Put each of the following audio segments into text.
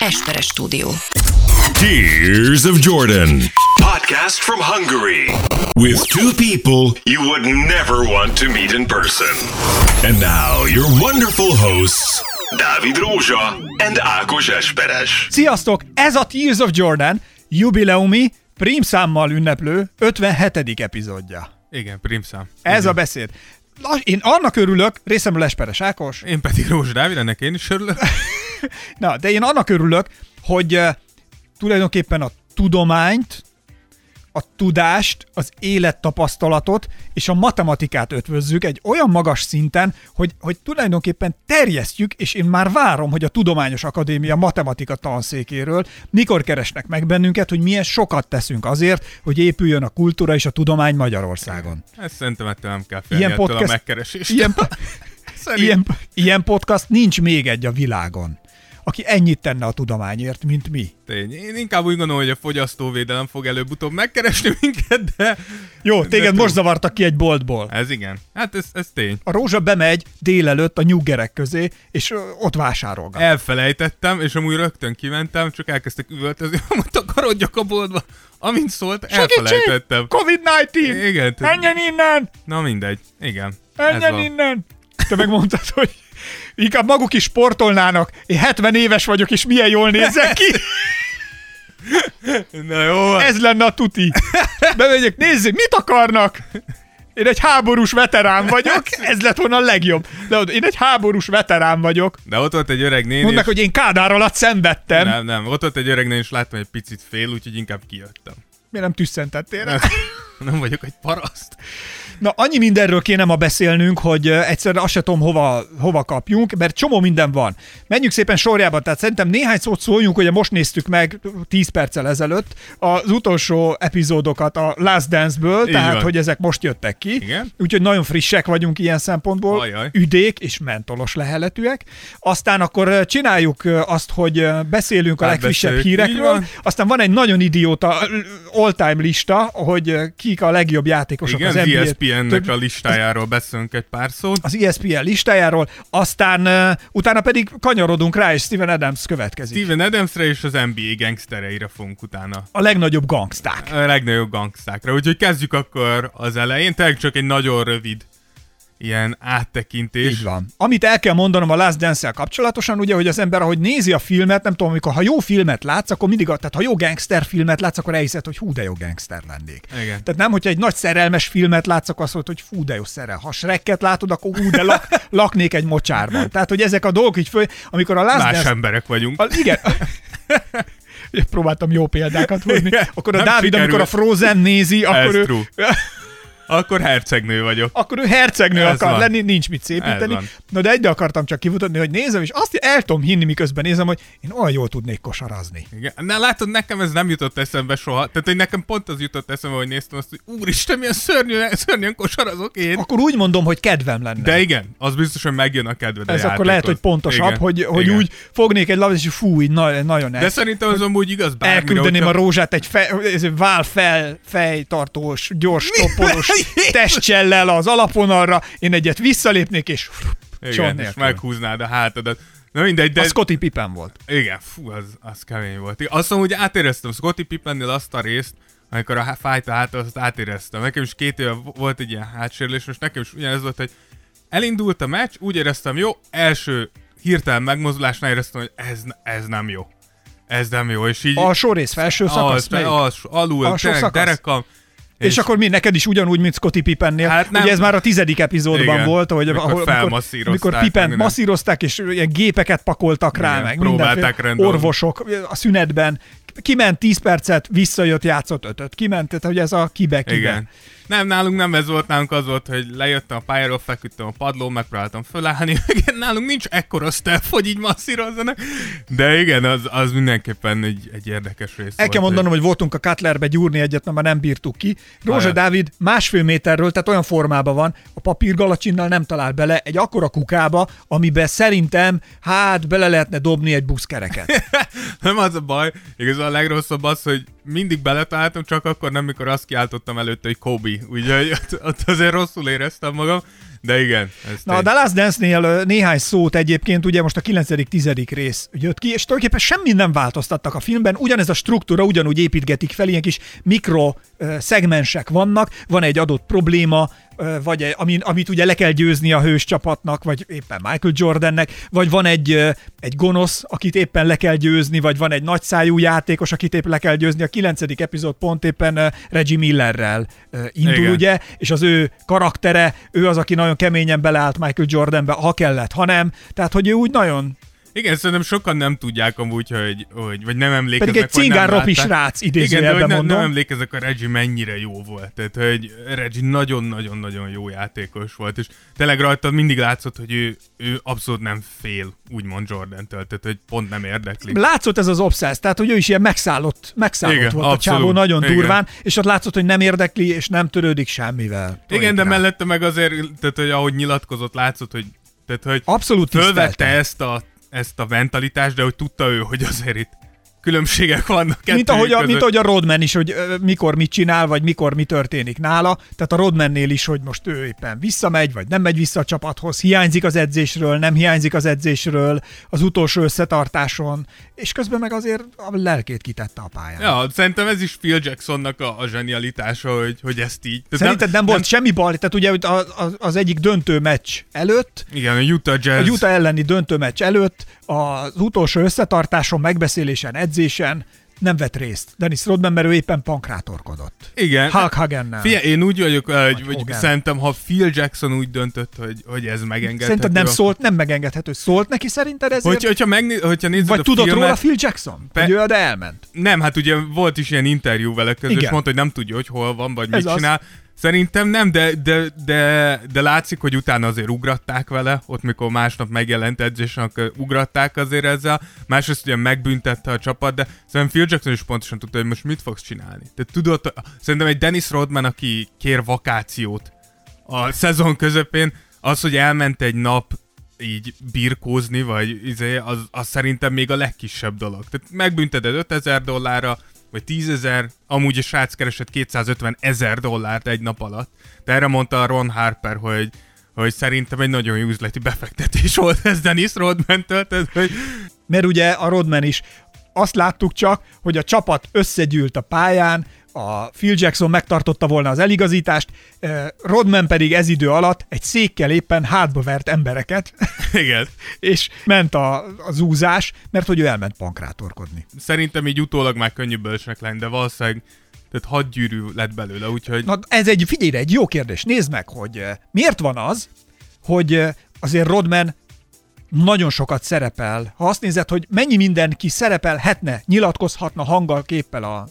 Esperes stúdió. Tears of Jordan. Podcast from Hungary. With two people you would never want to meet in person. And now, your wonderful hosts, Dávid Rózsa and Ákos Esperes. Sziasztok! Ez a Tears of Jordan jubileumi prímszámmal ünneplő 57. epizódja. Igen, primszám. Ez a beszéd. Én annak örülök, részemről Esperes Ákos, Én pedig Rózsa Dávid, ennek én is örülök. na, de én annak örülök, hogy uh, tulajdonképpen a tudományt, a tudást, az élettapasztalatot és a matematikát ötvözzük egy olyan magas szinten, hogy, hogy tulajdonképpen terjesztjük, és én már várom, hogy a Tudományos Akadémia matematika tanszékéről mikor keresnek meg bennünket, hogy milyen sokat teszünk azért, hogy épüljön a kultúra és a tudomány Magyarországon. Ezt szerintem ettől nem kell félni Ilyen podcast- a megkeresést. Ilyen, Szerint- ilyen, ilyen podcast nincs még egy a világon, aki ennyit tenne a tudományért, mint mi. Tény. Én inkább úgy gondolom, hogy a fogyasztóvédelem fog előbb-utóbb megkeresni minket, de... Jó, de téged túl- most zavartak ki egy boltból. Ez igen. Hát ez, ez tény. A rózsa bemegy délelőtt a nyuggerek közé, és ott vásárolgat. Elfelejtettem, és amúgy rögtön kimentem, csak elkezdtek üvöltözni, hogy takarodjak a boltba. Amint szólt, elfelejtettem. Covid-19! Igen. Menjen innen! Na mindegy. Igen. Menjen innen! Te megmondtad, hogy inkább maguk is sportolnának. Én 70 éves vagyok, és milyen jól nézek ki. Na jó. Ez lenne a tuti. Bemegyek, nézzék, mit akarnak? Én egy háborús veterán vagyok, ez lett volna a legjobb. De ott én egy háborús veterán vagyok. De ott volt egy öreg néni, Mondd meg, és... hogy én Kádár alatt szenvedtem. Nem, nem. Ott volt egy öreg néni, és láttam, hogy egy picit fél, úgyhogy inkább kijöttem. Miért nem tüsszentettél rá? Nem, nem vagyok egy paraszt. Na, annyi mindenről kéne ma beszélnünk, hogy egyszerűen azt se tudom, hova, hova kapjunk, mert csomó minden van. Menjünk szépen sorjában, tehát szerintem néhány szót szóljunk, hogy most néztük meg 10 perccel ezelőtt az utolsó epizódokat a Last Dance-ből, Így tehát van. hogy ezek most jöttek ki. Igen. Úgyhogy nagyon frissek vagyunk ilyen szempontból, Ajaj. üdék és mentolos leheletűek. Aztán akkor csináljuk azt, hogy beszélünk a Hát legfrissebb beszéljük, hírekről, van. aztán van egy nagyon idióta all-time lista, hogy kik a legjobb játékosok Igen, az az NBA ESPN-nek több- a listájáról beszélünk egy pár szót. az ESPN listájáról, aztán uh, utána pedig kanyarodunk rá, és Steven Adams következik. Steven Adamsre és az NBA gangstereire fogunk utána. A legnagyobb gangsták. A legnagyobb gangstákra. Úgyhogy kezdjük akkor az elején. Tényleg csak egy nagyon rövid ilyen áttekintés. Így van. Amit el kell mondanom a Last dance kapcsolatosan, ugye, hogy az ember, ahogy nézi a filmet, nem tudom, amikor ha jó filmet látsz, akkor mindig, a, tehát ha jó gangster filmet látsz, akkor elhiszed, hogy hú, de jó gangster lennék. Igen. Tehát nem, hogyha egy nagy szerelmes filmet látsz, akkor azt mondod, hogy fú, de jó szerel. Ha Shrekket látod, akkor hú, de lak, laknék egy mocsárban. Tehát, hogy ezek a dolgok így föl, amikor a Last Más Dance emberek vagyunk. A, igen. Próbáltam jó példákat hozni. Akkor a nem Dávid, amikor a. Frozen nézi, akkor Ez ő, true. Akkor hercegnő vagyok. akkor ő hercegnő Ez akar van. lenni, nincs mit szépíteni. Na de egyre akartam csak kimutatni, hogy nézem, és azt el tudom hinni, miközben nézem, hogy én olyan jól tudnék kosarazni. Igen. Na látod, nekem ez nem jutott eszembe soha. Tehát, hogy nekem pont az jutott eszembe, hogy néztem azt, hogy úristen, milyen szörnyű, szörnyen kosarazok én. Akkor úgy mondom, hogy kedvem lenne. De igen, az biztos, hogy megjön a kedved a Ez akkor lehet, hogy pontosabb, Igen, hogy, hogy igen. úgy fognék egy labdát, és fú, így na, nagyon De el, szerintem az amúgy igaz bármire. elküldeném a hogyha- rózsát egy fe, vál fel, fejtartós, gyors toporos testcsellel az alapvonalra, én egyet visszalépnék, és Igen, és meghúznád a hátadat. Na mindegy, de... A Scotty Pippen volt. Igen, fú, az, az kemény volt. Azt mondom, hogy átéreztem Scotty Pippennél azt a részt, amikor a fájt a hátat, azt átéreztem. Nekem is két éve volt egy ilyen hátsérülés, most nekem is ugyanez volt, hogy elindult a meccs, úgy éreztem jó, első hirtelen megmozdulásnál éreztem, hogy ez, ez nem jó. Ez nem jó, és így... A sorrész felső szakasz, az, melyik? az, alul, Alsó szakasz? derekam. És, akkor mi, neked is ugyanúgy, mint Scotty Pippennél. Hát nem. Ugye ez már a tizedik epizódban Igen. volt, hogy Amikor ahol, felmasszírozták, amikor meg Pippen minden. masszírozták, és ilyen gépeket pakoltak rá, Igen, meg próbálták rendezni. orvosok a szünetben. Kiment 10 percet, visszajött, játszott ötöt. Kiment, tehát hogy ez a kibe-kibe. Igen. Nem, nálunk nem ez volt, nálunk az volt, hogy lejöttem a pályáról, feküdtem a padlón, megpróbáltam fölállni, igen, nálunk nincs ekkora staff, hogy így masszírozzanak, de igen, az, az mindenképpen egy, egy érdekes rész El kell mondanom, hogy voltunk a Cutlerbe gyúrni egyet, na már nem bírtuk ki. Rózsa Ajaj. Dávid másfél méterről, tehát olyan formában van, a papírgalacsinnal nem talál bele egy akkora kukába, amiben szerintem, hát bele lehetne dobni egy buszkereket. Nem az a baj, igazából a legrosszabb az, hogy mindig beletaláltam, csak akkor nem, mikor azt kiáltottam előtte, hogy Kobe. Úgyhogy ott, ott azért rosszul éreztem magam. De igen. Ez Na, a The Last Dance-nél néhány szót egyébként, ugye most a 9.-10. rész jött ki, és tulajdonképpen semmi nem változtattak a filmben, ugyanez a struktúra ugyanúgy építgetik fel, ilyen kis mikro szegmensek vannak, van egy adott probléma, vagy egy, ami, amit ugye le kell győzni a hős csapatnak, vagy éppen Michael Jordannek, vagy van egy, egy gonosz, akit éppen le kell győzni, vagy van egy nagyszájú játékos, akit éppen le kell győzni. A 9. epizód pont éppen Reggie Millerrel indul, Igen. ugye, és az ő karaktere, ő az, aki nagyon keményen beleállt Michael Jordanbe, ha kellett, ha nem. Tehát, hogy ő úgy nagyon, Igen, szerintem sokan nem tudják amúgy, hogy, hogy vagy nem emlékeznek. pedig egy nem cingár ropi srác Igen, de hogy idézőjelben ne, mondom. nem emlékezek, a Reggie mennyire jó volt. Tehát, hogy Reggie nagyon-nagyon-nagyon jó játékos volt, és tényleg rajta mindig látszott, hogy ő, ő abszolút nem fél, úgymond Jordan-től, tehát, hogy pont nem érdekli. Látszott ez az obsessz, tehát hogy ő is ilyen megszállott, megszállott Igen, volt a abszolút. csávó nagyon Igen. durván, és ott látszott, hogy nem érdekli, és nem törődik semmivel. Igen, de rá. mellette meg azért, tehát, hogy ahogy nyilatkozott, látszott, hogy, tehát, hogy Abszolút fölvette ezt a, ezt a mentalitást, de hogy tudta ő, hogy azért itt különbségek vannak Mint ahogy, a, mint ahogy a Rodman is, hogy mikor mit csinál, vagy mikor mi történik nála. Tehát a Rodmannél is, hogy most ő éppen visszamegy, vagy nem megy vissza a csapathoz, hiányzik az edzésről, nem hiányzik az edzésről, az utolsó összetartáson, és közben meg azért a lelkét kitette a pályán. Ja, szerintem ez is Phil Jacksonnak a, a zsenialitása, hogy, hogy ezt így. Tehát Szerinted nem, volt semmi baj, tehát ugye hogy a- a- az egyik döntő meccs előtt, Igen, a Utah Jazz. a Utah elleni döntő meccs előtt, az utolsó összetartáson, megbeszélésen, edzésen nem vett részt. Dennis Rodman, mert ő éppen pankrátorkodott. Igen. Hulk Hogan-nel. Figyelj, én úgy vagyok, hogy, hogy Hogan. szerintem, ha Phil Jackson úgy döntött, hogy, hogy ez megengedhető. Szerinted nem szólt, nem megengedhető. Szólt neki szerinted ezért? Hogy, hogyha, megné, hogyha nézed vagy a tudott filmet, róla Phil Jackson? Pe- Hogy ő de elment. Nem, hát ugye volt is ilyen interjú vele között, és mondta, hogy nem tudja, hogy hol van, vagy Ez mit az. csinál. Szerintem nem, de, de, de, de látszik, hogy utána azért ugratták vele, ott mikor másnap megjelent edzésen, ugratták azért ezzel. Másrészt ugye megbüntette a csapat, de szerintem Phil Jackson is pontosan tudta, hogy most mit fogsz csinálni. Tehát tudod, szerintem egy Dennis Rodman, aki kér vakációt a szezon közepén, az, hogy elment egy nap így birkózni, vagy izé, az, az szerintem még a legkisebb dolog. Tehát megbünteted 5000 dollárra, vagy 10 ezer, amúgy a srác keresett 250 ezer dollárt egy nap alatt. De erre mondta a Ron Harper, hogy hogy szerintem egy nagyon jó üzleti befektetés volt ez Dennis Rodman-től, tehát, hogy Mert ugye a Rodman is azt láttuk csak, hogy a csapat összegyűlt a pályán, a Phil Jackson megtartotta volna az eligazítást, Rodman pedig ez idő alatt egy székkel éppen hátba vert embereket, igen. és ment a, a zúzás, mert hogy ő elment pankrátorkodni. Szerintem így utólag már könnyű bölcsnek lenni, de valószínűleg tehát hat gyűrű lett belőle, úgyhogy Na ez egy, figyelj, egy jó kérdés. Nézd meg, hogy miért van az, hogy azért Rodman nagyon sokat szerepel. Ha azt nézed, hogy mennyi mindenki szerepelhetne, nyilatkozhatna hanggal, képpel a,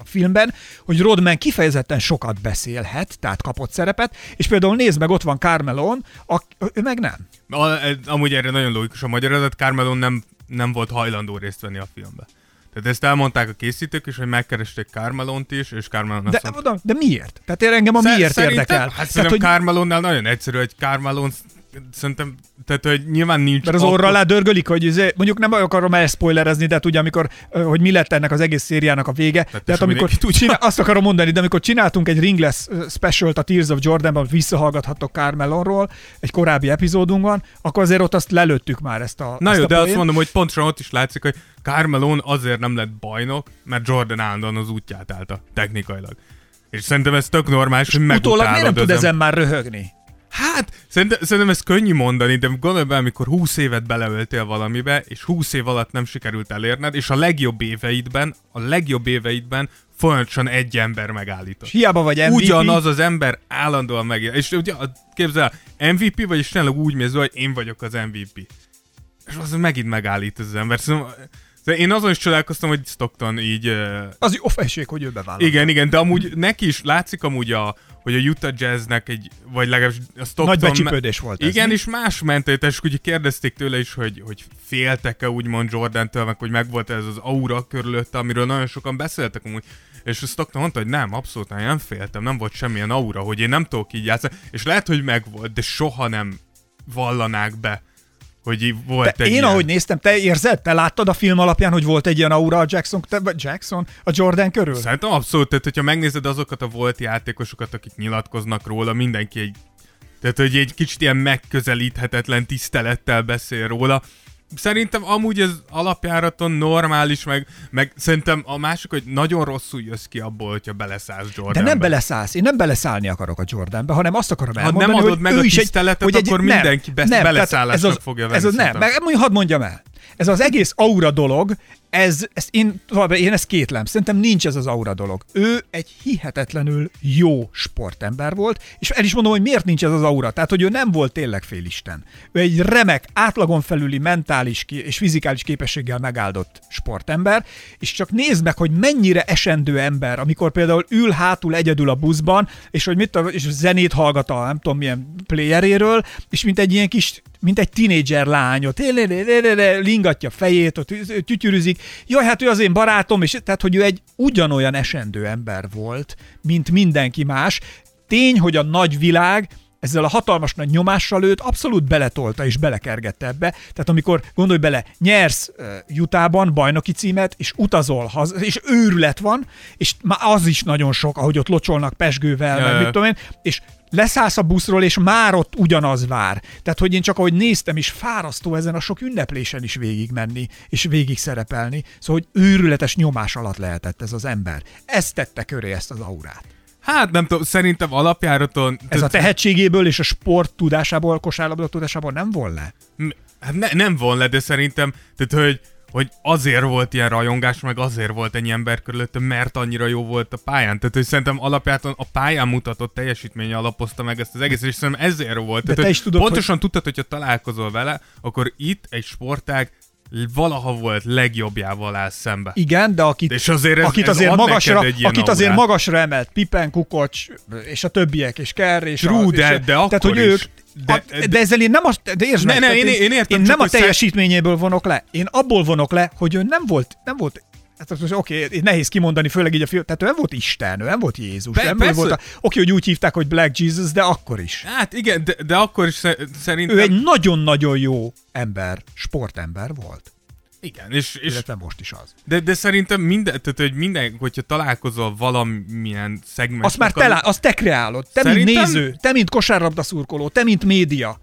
a filmben, hogy Rodman kifejezetten sokat beszélhet, tehát kapott szerepet, és például nézd meg, ott van Carmelon, a, ő meg nem. A, amúgy erre nagyon logikus a magyarázat, Carmelon nem, nem volt hajlandó részt venni a filmbe. Tehát ezt elmondták a készítők is, hogy megkeresték Carmelont is, és Carmelon azt De, mondta, de, de miért? Tehát én engem a Szer- miért szerintem- érdekel. Hát Tehát, szerintem hogy, Carmelonnál nagyon egyszerű, hogy Carmelon szerintem, tehát hogy nyilván nincs... Mert az orra alá dörgölik, hogy izé- mondjuk nem akarom elspoilerezni, de tudja, amikor, ö, hogy mi lett ennek az egész szériának a vége. Hát Tehát és amikor csinál, azt akarom mondani, de amikor csináltunk egy Ringless ö, specialt a Tears of Jordanban, visszahallgathattok Carmelonról, egy korábbi epizódunkban, akkor azért ott azt lelőttük már ezt a Na ezt jó, a de azt mondom, hogy pontosan ott is látszik, hogy Carmelon azért nem lett bajnok, mert Jordan állandóan az útját állta, technikailag. És szerintem ez tök normális, hogy Utólag miért nem tud ezen már röhögni? Hát, szerintem, szerintem ez könnyű mondani, de gondolj be, amikor 20 évet beleöltél valamibe, és 20 év alatt nem sikerült elérned, és a legjobb éveidben, a legjobb éveidben folyamatosan egy ember megállított. És hiába vagy MVP, Ugyanaz az ember állandóan megjel. És ugye, képzel, el, MVP, vagyis tényleg úgy mész, hogy én vagyok az MVP. És az megint megállít az ember. Szóval, szóval én azon is csodálkoztam, hogy Stockton így... Uh, az jó felség, hogy ő bevállal. igen, igen, de amúgy neki is látszik amúgy a, hogy a Utah Jazznek egy, vagy legalábbis a Stockton... Nagy becsípődés volt ez, Igen, mi? és más mentalitás, és úgy kérdezték tőle is, hogy, hogy féltek-e úgymond Jordan-től, meg hogy megvolt ez az aura körülötte, amiről nagyon sokan beszéltek amúgy. És a Stockton mondta, hogy nem, abszolút nem, nem féltem, nem volt semmilyen aura, hogy én nem tudok így játszani. És lehet, hogy megvolt, de soha nem vallanák be, hogy volt Te, egy én, ilyen. ahogy néztem, te érzed? Te láttad a film alapján, hogy volt egy ilyen aura a Jackson, te, Jackson, a Jordan körül? Szerintem abszolút, tehát hogyha megnézed azokat a volt játékosokat, akik nyilatkoznak róla, mindenki egy Tehát, hogy egy kicsit ilyen megközelíthetetlen tisztelettel beszél róla. Szerintem amúgy ez alapjáraton normális, meg, meg szerintem a másik, hogy nagyon rosszul jössz ki abból, hogyha beleszállsz Jordanbe. De nem beleszállsz, én nem beleszállni akarok a Jordanbe, hanem azt akarom elmondani, Ha nem adod hogy meg a tiszteletet, hogy egy, akkor nem, mindenki besz- nem, beleszállásnak ez az, fogja venni. Ez az, nem, meg hadd mondjam el. Ez az egész aura dolog, ez, ez én, én ezt kétlem. Szerintem nincs ez az aura dolog. Ő egy hihetetlenül jó sportember volt, és el is mondom, hogy miért nincs ez az aura. Tehát, hogy ő nem volt tényleg félisten. Ő egy remek, átlagon felüli mentális és fizikális képességgel megáldott sportember, és csak nézd meg, hogy mennyire esendő ember, amikor például ül hátul egyedül a buszban, és hogy mit és zenét hallgat a nem tudom milyen playeréről, és mint egy ilyen kis mint egy tinédzser lányot, lingatja fejét, ott tütyürüzik. Jaj, hát ő az én barátom, és tehát, hogy ő egy ugyanolyan esendő ember volt, mint mindenki más. Tény, hogy a nagy világ ezzel a hatalmas nagy nyomással őt abszolút beletolta és belekergette ebbe. Tehát amikor, gondolj bele, nyersz Jutában bajnoki címet, és utazol haza, és őrület van, és már az is nagyon sok, ahogy ott locsolnak pesgővel, Ja, meg mit tudom én, és leszállsz a buszról, és már ott ugyanaz vár. Tehát, hogy én csak ahogy néztem is, fárasztó ezen a sok ünneplésen is végigmenni, és végig szerepelni. Szóval, hogy őrületes nyomás alatt lehetett ez az ember. Ez tette köré ezt az aurát. Hát nem tudom, szerintem alapjáraton... Ez a tehetségéből és a sport tudásából, kosárlabda tudásából nem? M- Hát ne, nem von le, de szerintem, tehát hogy, hogy azért volt ilyen rajongás, meg azért volt ennyi ember körülötte, mert annyira jó volt a pályán. Tehát, hogy szerintem alapjáton a pályán mutatott teljesítménye alapozta meg ezt az egészet, és szerintem ezért volt. De Tehát, te hogy is tudod, pontosan tudtad, hogyha találkozol vele, akkor itt egy sportág valaha volt legjobbjával áll szembe. Igen, de akit, És azért ez- akit ez azért magasra, akit azért magasra emelt, Pippen, Kukocs, és a többiek, és Kerr, és True, a, de- és, de akkor tehát, hogy is. ők, De- de, de, ezzel én nem azt, de értsd Ne, meg, ne, én- én értem, én nem a hogy teljesítményéből vonok le, én abból vonok le, hogy ő nem volt, nem volt Hát az most oké, okay, nehéz kimondani, főleg így a film, tehát ő nem volt Isten, ő nem volt Jézus, Pe- nem persze. volt a, oké, hogy úgy hívták, hogy Black Jesus, de akkor is. Hát igen, de, de akkor is sze- szerintem... Ő egy nagyon-nagyon jó ember, sportember volt. Igen, és, és Illetve most is az. De, de szerintem minden, tehát, hogy minden, hogyha találkozol valamilyen szegmens... Azt már te, lá- azt te kreálod. Te, mint Szerintem- néző, te, mint kosárlabda szurkoló, te, mint média.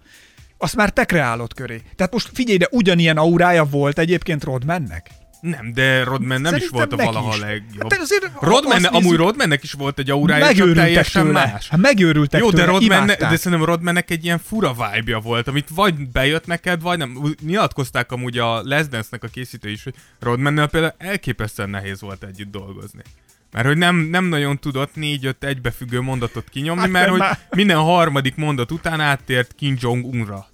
Azt már te kreálod köré. Tehát most figyelj, de ugyanilyen aurája volt egyébként Rodmannek. Nem, de Rodman nem is Szerintem volt a valaha is. legjobb. Hát azért, Rodman, amúgy nézzük- Rodmannek is volt egy aurája, csak Megőrültek teljesen tőle. más. Hát megőrültek Jó, de, tőle, Rodman, imádták. de szerintem Rodmannek egy ilyen fura vibe volt, amit vagy bejött neked, vagy nem. Nyilatkozták amúgy a Les Dance-nek a készítő is, hogy Rodmannel például elképesztően nehéz volt együtt dolgozni. Mert hogy nem, nem nagyon tudott négy-öt egybefüggő mondatot kinyomni, Hát, mert hogy már. minden harmadik mondat után áttért Kim Jong-unra.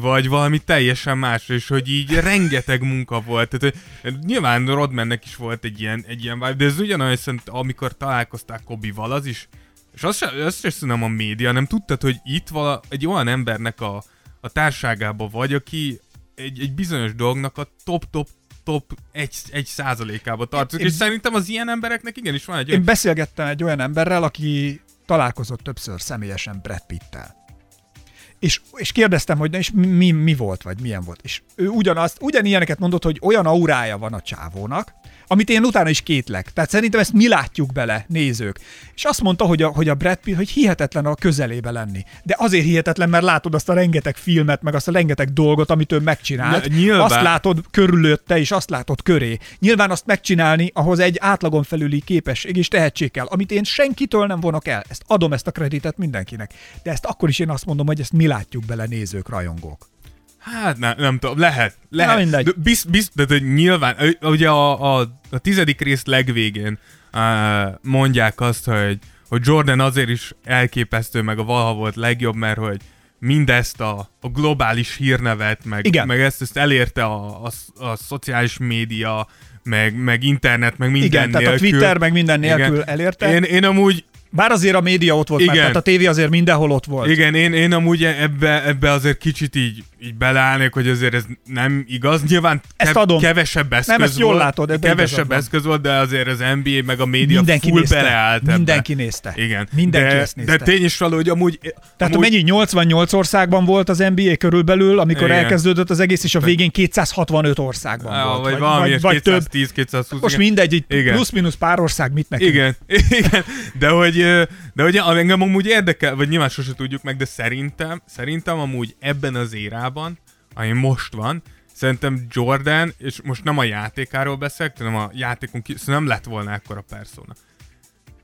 Vagy valami teljesen más, és hogy így rengeteg munka volt. Tehát, hogy nyilván Rodmannek is volt egy ilyen, egy ilyen vibe, de ez ugyanolyan, amikor találkozták Kobival, az is, és azt sem, azt sem szerintem a média, nem tudtad, hogy itt vala, egy olyan embernek a, a társágában vagy, aki egy, egy bizonyos dolgnak a top-top top egy, egy százalékába tartozik, és szerintem az ilyen embereknek igenis van egy Én beszélgettem egy olyan emberrel, aki találkozott többször személyesen Brad Pittel. És, és kérdeztem, hogy na, és mi, mi volt, vagy milyen volt. És ő ugyanazt, ugyanilyeneket mondott, hogy olyan aurája van a csávónak, amit én utána is kétlek. Tehát szerintem ezt mi látjuk bele, nézők. És azt mondta, hogy a, hogy a Brad Pitt, hogy hihetetlen a közelébe lenni. De azért hihetetlen, mert látod azt a rengeteg filmet, meg azt a rengeteg dolgot, amit ő megcsinált. Nyilván. Azt látod körülötte, és azt látod köré. Nyilván azt megcsinálni, ahhoz egy átlagon felüli képesség és tehetség kell, amit én senkitől nem vonok el. Ezt adom ezt a kreditet mindenkinek. De ezt akkor is én azt mondom, hogy ezt mi látjuk bele nézők, rajongók. Hát ne, nem tudom, lehet. lehet. Na, mindegy. De Biz, biz, de, de nyilván, ugye a, a, a tizedik rész legvégén uh, mondják azt, hogy, hogy Jordan azért is elképesztő, meg a valaha volt legjobb, mert hogy mindezt a, a globális hírnevet, meg, Igen. meg ezt, ezt elérte a, a, a szociális média, meg, meg internet, meg minden Igen, tehát a nélkül. Twitter meg minden nélkül Igen. elérte. Én, én amúgy Bár azért a média ott volt, Igen. mert tehát a tévé azért mindenhol ott volt. Igen, én, én amúgy ebbe, ebbe azért kicsit így így beleállnék, hogy azért ez nem igaz. Nyilván Ezt adom. kevesebb eszköz Nem, ezt jól volt, látod, igazad kevesebb eszköz volt, de azért az NBA meg a média Mindenki full nézte. beleállt ebbe. Mindenki nézte. Igen. Mindenki de, ezt nézte. De tény is való, hogy amúgy... Tehát amúgy, mennyi 88 országban volt az NBA körülbelül, amikor Igen. elkezdődött az egész, és a végén 265 országban Á, volt. vagy, valami, vagy, vagy több. 210, 220. Most igen. mindegy, Igen. plusz-minusz pár ország mit nekünk. Igen, igen, de hogy, de hogy engem amúgy érdekel, vagy nyilván sose tudjuk meg, de szerintem, szerintem amúgy ebben az érában, ami most van, szerintem Jordan, és most nem a játékáról beszélek, hanem a játékon ki, szóval nem lett volna ekkora persona.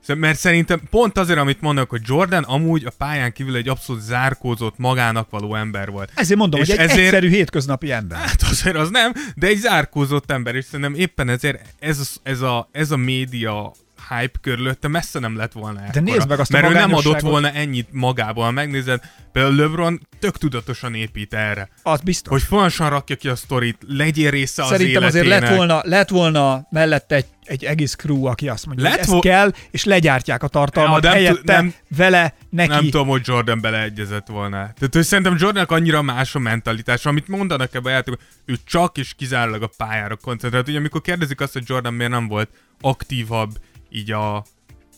Mert szerintem pont azért, amit mondok, hogy Jordan amúgy a pályán kívül egy abszolút zárkózott, magának való ember volt. Ezért mondom, És hogy egy ezért- egyszerű hétköznapi ember. Hát azért az nem, de egy zárkózott ember, és szerintem éppen ezért ez, a- ez, a, ez a média hype körülötte messze nem lett volna ekkora. nézd meg azt a Mert ő nem adott volna ennyit magából. Megnézed, például LeBron tök tudatosan épít erre. Az biztos. Hogy folyamatosan rakja ki a sztorit, legyél része az Szerintem azért életének. lett volna, lett volna mellette egy, egy egész crew, aki azt mondja, Lett hogy vo- kell, és legyártják a tartalmat Ja, nem helyette, nem- vele, neki. Nem tudom, hogy Jordan beleegyezett volna. Tehát hogy szerintem Jordannak annyira más a mentalitás, amit mondanak ebbe a játékban, ő csak és kizárólag a pályára koncentrált. Ugye amikor kérdezik azt, hogy Jordan miért nem volt aktívabb így a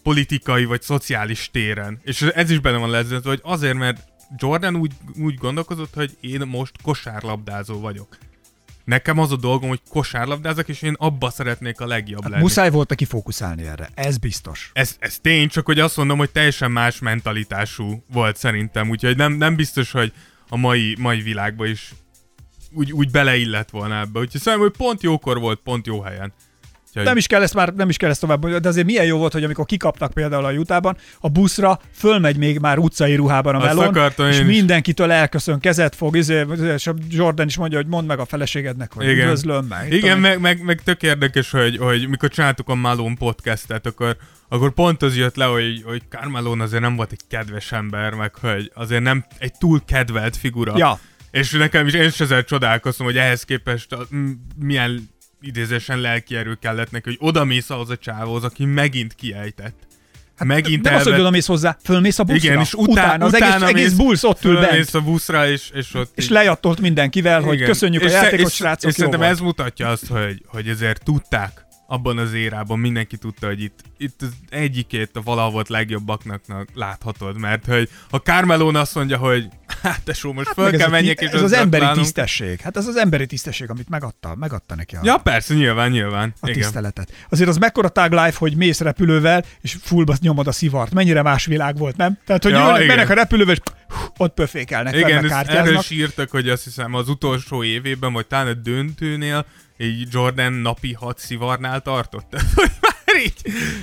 politikai vagy szociális téren, és ez is benne van lezzetve, hogy azért, mert Jordan úgy, úgy gondolkozott, hogy én most kosárlabdázó vagyok. Nekem az a dolgom, hogy kosárlabdázok, és én abba szeretnék a legjobb Hát lenni. muszáj volt neki fókuszálni erre, ez biztos. Ez, ez tény, csak hogy azt mondom, hogy teljesen más mentalitású volt szerintem, úgyhogy nem, nem biztos, hogy a mai, mai világban is úgy, úgy beleillett volna ebbe. Úgyhogy szerintem, hogy pont jókor volt, pont jó helyen. Úgyhogy Nem is kell ezt már, nem is kell ezt tovább, de azért milyen jó volt, hogy amikor kikaptak például a Utahban, a buszra fölmegy még már utcai ruhában a melon, és mindenkitől elköszön, kezet fog, izé, és a Jordan is mondja, hogy mondd meg a feleségednek, hogy Igen. üdvözlöm meg. Igen, meg, meg, meg tök érdekes, hogy, hogy mikor csináltuk a Malone podcastet, akkor, akkor pont az jött le, hogy, hogy Carmelone azért nem volt egy kedves ember, meg hogy azért nem egy túl kedvelt figura. Ja, És nekem is, én is ezzel csodálkoztam, hogy ehhez képest a, m- milyen idézésen lelki erő kellett neki, hogy oda mész ahhoz a csávóhoz, aki megint kiejtett. Hát megint nem az, hogy oda mész hozzá, fölmész a buszra. Igen, és utá- utána, az egész, utána egész mész- busz ott ül bent, a buszra, és, és ott... és így- lejattolt mindenkivel, hogy Igen. köszönjük a És játékot, és, srácok, És jó szerintem ez mutatja azt, hogy, hogy ezért tudták abban az érában, mindenki tudta, hogy itt, itt az egyikét a valahol volt legjobbaknak láthatod, mert hogy a Carmelón azt mondja, hogy hát tesó, most hát föl kell menjek, és ez az emberi gratulálunk. tisztesség. Hát ez az emberi tisztesség, amit megadta, megadta neki a, Ja, persze, nyilván, nyilván. a Igen. tiszteletet. Azért az mekkora tag life, hogy mész repülővel, és fullba nyomod a szivart. Mennyire más világ volt, nem? Tehát, hogy Ja, jönnek, mennek a repülővel, és ott pöfékelnek, Igen, erről kártyáznak. is írtak, hogy azt hiszem az utolsó évében, vagy talán a döntőnél, így Jordan napi hat szivarnál tartott. Már így.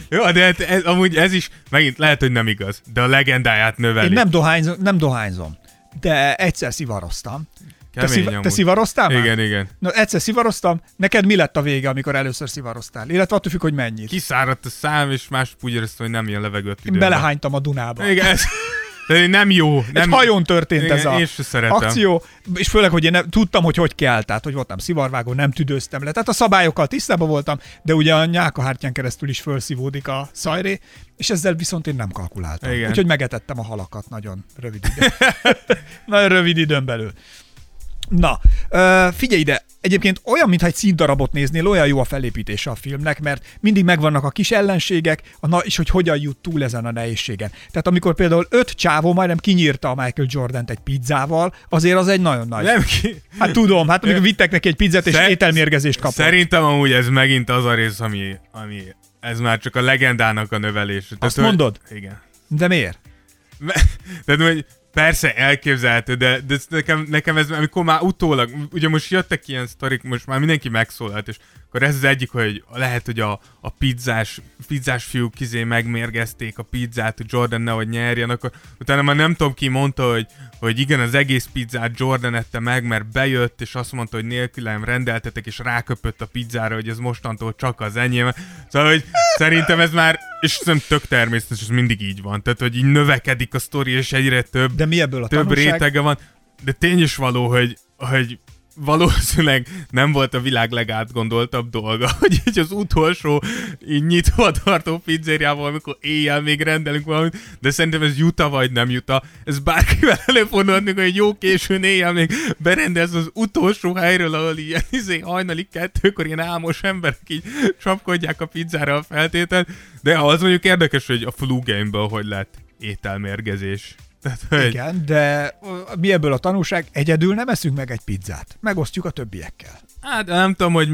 Jó, de hát ez, amúgy ez is, megint lehet, hogy nem igaz, de a legendáját növeli. Én nem dohányzom, nem dohányzom, de egyszer szivaroztam. Te, Kemény te amúgy. szivároztál már? Igen, igen. Na, egyszer szivaroztam, neked mi lett a vége, amikor először szivaroztál? Illetve attól függ, hogy mennyit. Kiszáradt a szám, és más úgy éreztem, hogy nem ilyen levegőt Én belehánytam a Dunába. Igen, ez, de nem jó. Nem, Egy hajón történt igen, ez a én se szeretem. akció, és főleg, hogy én nem, tudtam, hogy hogy kell, tehát hogy voltam szivarvágó, nem tüdőztem le. Tehát a szabályokkal tisztában voltam, de ugye a nyálkahártyán keresztül is felszívódik a szajré, és ezzel viszont én nem kalkuláltam. Igen. Úgyhogy megetettem a halakat nagyon rövid időn. nagyon rövid időn belül. Na, figyelj ide, egyébként olyan, mintha egy színdarabot néznél, olyan jó a felépítése a filmnek, mert mindig megvannak a kis ellenségek, a na- és hogy hogyan jut túl ezen a nehézségen. Tehát amikor például öt csávó majdnem kinyírta a Michael Jordan-t egy pizzával, azért az egy nagyon nagy. Nem ki... Hát tudom, hát amikor vittek neki egy pizzát, és Szer- ételmérgezést kapott. Szerintem amúgy ez megint az a rész, ami, ami ez már csak a legendának a növelés. Azt mondod? Igen. De miért? Tehát, hogy persze elképzelhető, de, de nekem, nekem ez, amikor már utólag, ugye most jöttek ilyen sztorik, most már mindenki megszólalt, és akkor ez az egyik, hogy lehet, hogy a, a pizzás, pizzás fiúk kizé megmérgezték a pizzát, hogy Jordan nehogy nyerjen, akkor utána már nem tudom ki mondta, hogy, hogy igen, az egész pizzát Jordan ette meg, mert bejött, és azt mondta, hogy nélkülem rendeltetek, és ráköpött a pizzára, hogy ez mostantól csak az enyém. Szóval, hogy szerintem ez már, és szerintem tök természetes, ez mindig így van. Tehát, hogy így növekedik a sztori, és egyre több De mi ebből a több tanulság? rétege van, de tény is való, hogy, hogy valószínűleg nem volt a világ legátgondoltabb dolga, hogy így az utolsó így nyitva tartó pizzériával, amikor éjjel még rendelünk valamit, de szerintem ez juta vagy nem juta. Ez bárkivel előfordulhat, hogy jó későn éjjel még berendelsz az utolsó helyről, ahol ilyen izé, hajnali kettőkor ilyen álmos emberek így csapkodják a pizzára a feltételt, de az mondjuk érdekes, hogy a flu game hogy lett ételmérgezés. Tehát, hogy... Igen, de mi ebből a tanulság? Egyedül nem eszünk meg egy pizzát. Megosztjuk a többiekkel. Hát nem tudom, hogy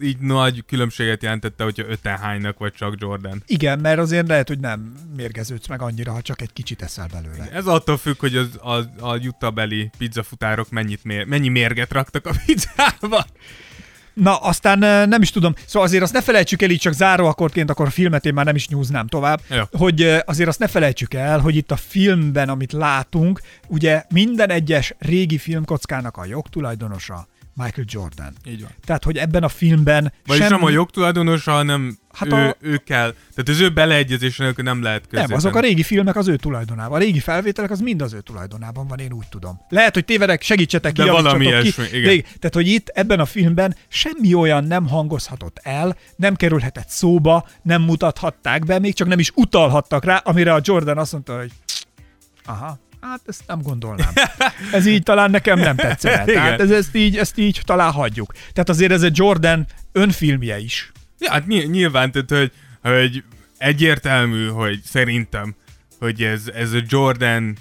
így nagy különbséget jelentette, hogyha öten hánynak, vagy csak Jordan. Igen, mert azért lehet, hogy nem mérgeződsz meg annyira, ha csak egy kicsit eszel belőle. Ez attól függ, hogy az, a, a jutabeli pizzafutárok mennyit mér, mennyi mérget raktak a pizzába. Na, aztán nem is tudom, szóval azért azt ne felejtsük el, így csak záróakkorként, akkor a filmet én már nem is nyúznám tovább, ja. hogy azért azt ne felejtsük el, hogy itt a filmben, amit látunk, ugye minden egyes régi filmkockának a jogtulajdonosa Michael Jordan. Így van. Tehát, hogy ebben a filmben Vagyis sem... nem a jogtulajdonosa, hanem hát ő, a... ő kell. Tehát az ő beleegyezés nélkül nem lehet középen. Nem, azok a régi filmek az ő tulajdonában. A régi felvételek az mind az ő tulajdonában van, én úgy tudom. Lehet, hogy tévedek, segítsetek ki, De valami ilyesmi, ki. igen. Tehát, hogy itt ebben a filmben semmi olyan nem hangozhatott el, nem kerülhetett szóba, nem mutathatták be, még csak nem is utalhattak rá, amire a Jordan azt mondta, hogy aha, hát ezt nem gondolnám. Ez így talán nekem nem tetszene. Tehát ez, ezt, így, ezt így talán hagyjuk. Tehát azért ez egy Jordan önfilmje is. Ja, hát nyilván, tehát, hogy, hogy egyértelmű, hogy szerintem, hogy ez, ez a Jordan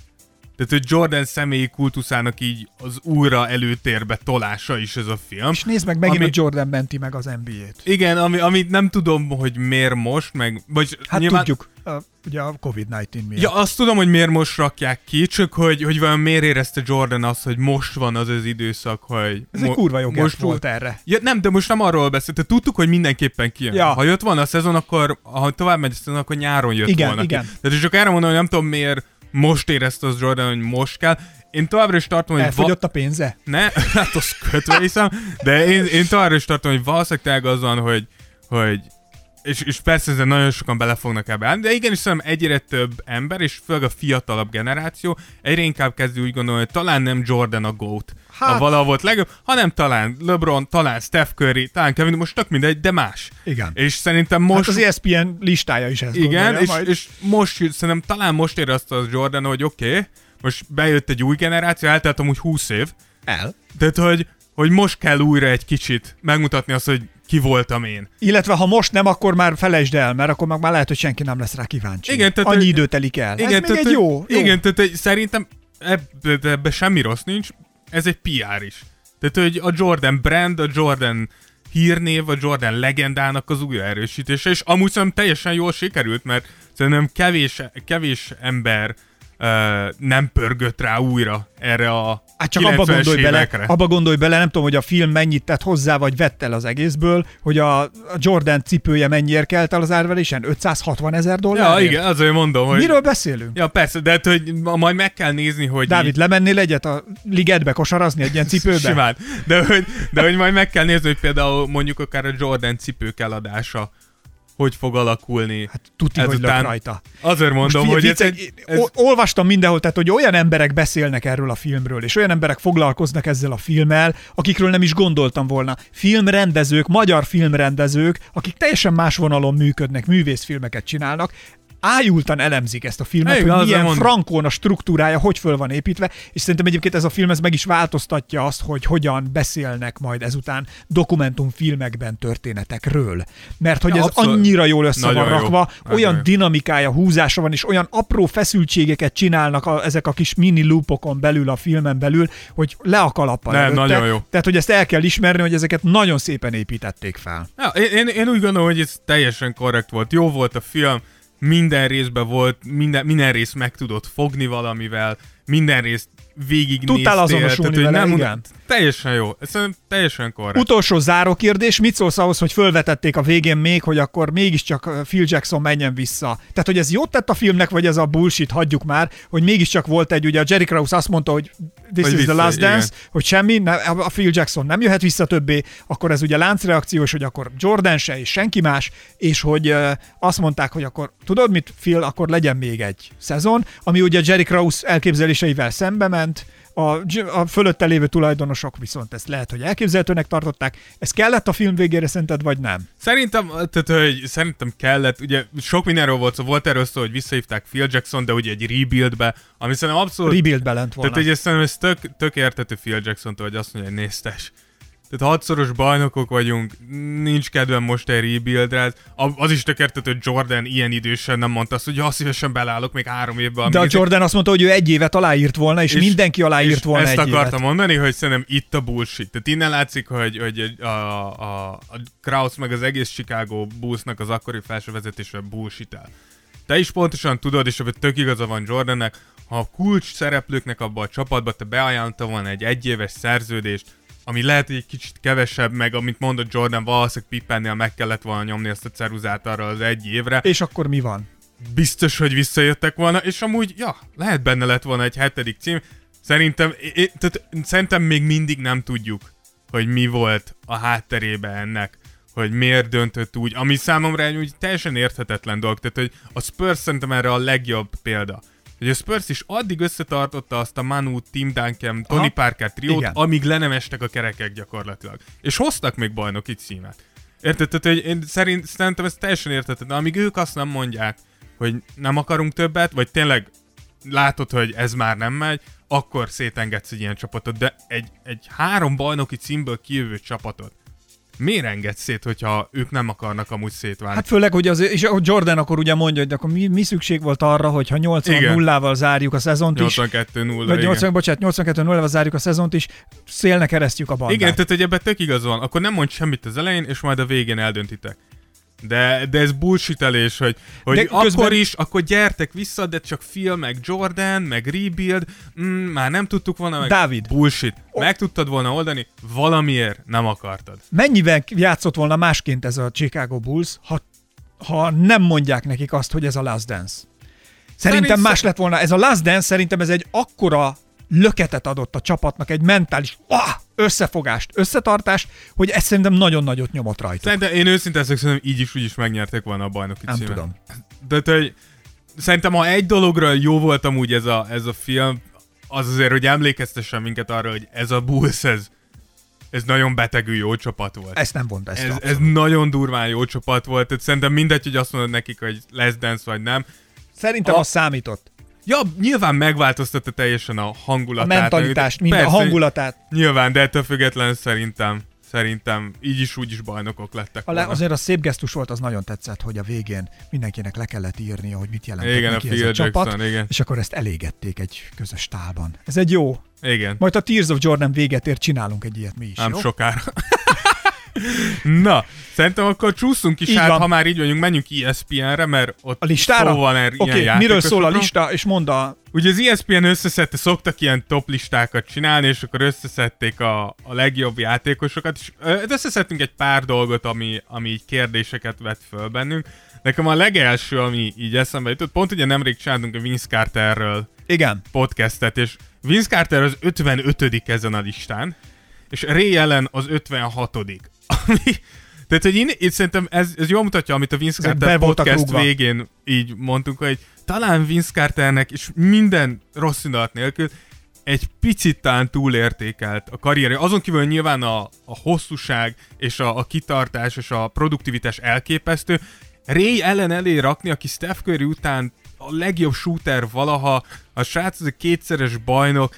tehát, hogy Jordan személyi kultuszának így az újra előtérbe tolása is ez a film. És nézd meg, megint ami, a Jordan menti meg az NBA-t. Igen, ami, amit nem tudom, hogy miért most, meg... Vagy hát nyilván, tudjuk a, ugye a Covid-19 miatt. Ja, azt tudom, hogy miért most rakják ki, csak hogy, hogy vajon miért érezte Jordan azt, hogy most van az az időszak, hogy... Ez mo- egy kurva jó most volt erre. Ja, nem, de most nem arról beszélt. Tudtuk, hogy mindenképpen kijön. Ja. Ha jött volna a szezon, akkor ha tovább megy a szezon, akkor nyáron jött igen, volna igen. ki. Tehát csak erre mondom, hogy nem tudom miért most érezte az Jordan, hogy most kell. Én továbbra is tartom, hogy... Elfogyott va- a pénze? Ne, hát az kötve hiszem, de én, én továbbra is tartom, hogy valószínűleg az van, hogy, hogy és, és persze ezzel nagyon sokan bele fognak ebbe állni, de igenis szerintem egyre több ember, és főleg a fiatalabb generáció egyre inkább kezdő úgy gondolni, hogy talán nem Jordan a GOAT, hát... a valaha volt legjobb, hanem talán LeBron, talán Steph Curry, talán Kevin, most tök mindegy, de más. Igen. És szerintem most... Hát az ESPN listája is ezt Igen, és, majd. és most szerintem talán most érezte az Jordan, hogy oké, okay, most bejött egy új generáció, eltelt amúgy 20 év. El. Tehát, hogy, hogy most kell újra egy kicsit megmutatni azt, hogy ki voltam én. Illetve ha most nem, akkor már felejtsd el, mert akkor már lehet, hogy senki nem lesz rá kíváncsi. Igen, tehát, Annyi idő telik el. Igen, Ez tehát, még egy jó, jó. Igen, tehát szerintem ebbe, ebbe semmi rossz nincs, ez egy PR is. Tehát, hogy a Jordan brand, a Jordan hírnév, a Jordan legendának az újra erősítése, és amúgy szerintem teljesen jól sikerült, mert szerintem kevés, kevés ember nem pörgött rá újra erre a Hát csak abba gondolj bele, abba gondolj bele, nem tudom, hogy a film mennyit tett hozzá, vagy vett el az egészből, hogy a, a Jordan cipője mennyiért kelt el az árverésen? 560 ezer dollár? Ja, igen, azért mondom, hogy... Miről beszélünk? Ja, persze, de hát, hogy majd meg kell nézni, hogy... Dávid, így... lemennél egyet a ligetbe kosarazni egy ilyen cipőbe? Simán. De hogy, de hogy majd meg kell nézni, hogy például mondjuk akár a Jordan cipők eladása hogy fog alakulni. Hát tuti, hogy lök rajta. Azért mondom, Most, hogy ez, ez, ez... Olvastam mindenhol, tehát hogy olyan emberek beszélnek erről a filmről, és olyan emberek foglalkoznak ezzel a filmmel, akikről nem is gondoltam volna. Filmrendezők, magyar filmrendezők, akik teljesen más vonalon működnek, művészfilmeket csinálnak, ájultan elemzik ezt a filmet, Igen, hogy milyen frankón a struktúrája, hogy föl van építve, és szerintem egyébként ez a film ez meg is változtatja azt, hogy hogyan beszélnek majd ezután dokumentumfilmekben történetekről. Mert hogy ez abszolút. annyira jól össze Nagyon van rakva, jó. olyan Nagyon dinamikája, húzása van, és olyan apró feszültségeket csinálnak a, ezek a kis mini loopokon belül, a filmen belül, hogy le a kalappa Nem, nagyon jó. Tehát, hogy ezt el kell ismerni, hogy ezeket nagyon szépen építették fel. Ja, én, én úgy gondolom, hogy ez teljesen korrekt volt. Jó volt a film, minden részben volt, minden, minden rész meg tudott fogni valamivel, minden részt végig Tudtál azonosulni tehát, vele, nem, igen. Teljesen jó. Ez teljesen korrekt. Utolsó záró kérdés, mit szólsz ahhoz, hogy fölvetették a végén még, hogy akkor mégiscsak Phil Jackson menjen vissza? Tehát, hogy ez jót tett a filmnek, vagy ez a bullshit, hagyjuk már, hogy mégiscsak volt egy, ugye a Jerry Krause azt mondta, hogy this hogy is vissza, the last dance, igen. hogy semmi, ne, a Phil Jackson nem jöhet vissza többé, akkor ez ugye láncreakciós, hogy akkor Jordan se és senki más, és hogy uh, azt mondták, hogy akkor tudod mit, Phil, akkor legyen még egy szezon, ami ugye Jerry Krause elképzeléseivel szembe ment, a, a fölötte lévő tulajdonosok viszont ezt lehet, hogy elképzelhetőnek tartották. Ez kellett a film végére szerinted, vagy nem? Szerintem, tehát, hogy szerintem kellett, ugye sok mindenről volt szó, volt erről szó, hogy visszahívták Phil Jackson, de ugye egy rebuildbe, ami szerintem abszolút... Rebuildbe lent volna. Tehát ugye szerintem ez tök, tök értető Phil jackson hogy azt mondja, hogy néztes. Tehát hatszoros bajnokok vagyunk, nincs kedvem most egy rebuildre. Az is tökértető, hogy Jordan ilyen idősen nem mondta azt, hogy ha szívesen belállok még három évben. De a Jordan azt mondta, hogy ő egy évet aláírt volna, és, és mindenki aláírt és volna ezt egy akartam évet. mondani, hogy szerintem itt a bullshit. Tehát innen látszik, hogy, hogy a, a, a Kraus meg az egész Chicago Bullsnak az akkori felső vezetése bullshit el. Te is pontosan tudod, és ebben tök igaza van Jordannek, ha a kulcs szereplőknek abba a csapatba te beajánlta volna egy egyéves szerződést, ami lehet, hogy egy kicsit kevesebb, meg amit mondott Jordan, valószínűleg Pippennél meg kellett volna nyomni ezt a ceruzát arra az egy évre. És akkor mi van? Biztos, hogy visszajöttek volna, és amúgy, ja, lehet benne lett volna egy hetedik cím. Szerintem, é, tehát, szerintem még mindig nem tudjuk, hogy mi volt a hátterébe ennek hogy miért döntött úgy, ami számomra egy úgy teljesen érthetetlen dolog, tehát hogy a Spurs szerintem erre a legjobb példa hogy a Spurs is addig összetartotta azt a Manu, Tim Duncan, Tony Aha. Parker triót, Igen. amíg le nem estek a kerekek gyakorlatilag. És hoztak még bajnoki címet. Érted? Tehát, hogy én szerint, szerintem ez teljesen értetett, de amíg ők azt nem mondják, hogy nem akarunk többet, vagy tényleg látod, hogy ez már nem megy, akkor szétengedsz egy ilyen csapatot, de egy, egy három bajnoki címből kijövő csapatot miért enged szét, hogyha ők nem akarnak amúgy szétválni? Hát főleg, hogy az, és Jordan akkor ugye mondja, hogy akkor mi, mi szükség volt arra, hogyha 80 0 val zárjuk a szezont 82 is. 0 vagy 80, bocsánat, 82 0 val zárjuk a szezont is, szélne keresztjük a bandát. Igen, tehát hogy ebben tök igaz van. Akkor nem mondj semmit az elején, és majd a végén eldöntitek. De, de ez bullshitelés, hogy, hogy de közben... akkor is, akkor gyertek vissza, de csak film, meg Jordan, meg Rebuild, mm, már nem tudtuk volna, meg Dávid. bullshit. Meg tudtad volna oldani, valamiért nem akartad. Mennyivel játszott volna másként ez a Chicago Bulls, ha, ha nem mondják nekik azt, hogy ez a Last Dance? Szerintem Szerint más lett volna. Ez a Last Dance szerintem ez egy akkora löketet adott a csapatnak, egy mentális ah, összefogást, összetartást, hogy ez szerintem nagyon nagyot nyomott rajta. Szerintem én őszintén szerintem így is úgy is megnyerték volna a bajnoki Nem címet. tudom. De, de, hogy szerintem ha egy dologra jó volt amúgy ez a, ez a film, az azért, hogy emlékeztessen minket arra, hogy ez a Bulls, ez, ez nagyon betegű jó csapat volt. Ezt nem vont ezt. Ez, ez nagyon durván jó csapat volt, tehát szerintem mindegy, hogy azt mondod nekik, hogy lesz dance vagy nem. Szerintem a... az számított. Ja, nyilván megváltoztatta teljesen a hangulatát. A mentalitást, mind a hangulatát. Nyilván, de ettől függetlenül szerintem szerintem így is úgy is bajnokok lettek. A le, azért a szép gesztus volt, az nagyon tetszett, hogy a végén mindenkinek le kellett írnia, hogy mit jelent igen, neki a ez a Jackson, csapat, igen. és akkor ezt elégették egy közös tálban. Ez egy jó. Igen. Majd a Tears of Jordan véget ér, csinálunk egy ilyet mi is, Nem jó? sokára. Na, szerintem akkor csúszunk is így hát, van. ha már így vagyunk, menjünk ESPN-re, mert ott a listára? szó van er, okay, ilyen miről szól a lista, és mondd a... Ugye az ESPN összeszedte, szoktak ilyen top listákat csinálni, és akkor összeszedték a, a legjobb játékosokat, és összeszedtünk egy pár dolgot, ami, ami így kérdéseket vett föl bennünk. Nekem a legelső, ami így eszembe jutott, pont ugye nemrég csináltunk a Vince Carterről Igen. podcastet, és Vince Carter az 55 ezen a listán, és Ray Allen az 56 ami, tehát, hogy én, én szerintem ez, ez jól mutatja, amit a Vince Carter podcast rúgva. végén így mondtunk, hogy talán Vince Carternek, és minden rossz indulat nélkül, egy picit talán túlértékelt a karrierje. Azon kívül nyilván a, a hosszúság és a, a kitartás és a produktivitás elképesztő. Ray ellen elé rakni, aki Steph Curry után a legjobb shooter valaha, a srác az a kétszeres bajnok,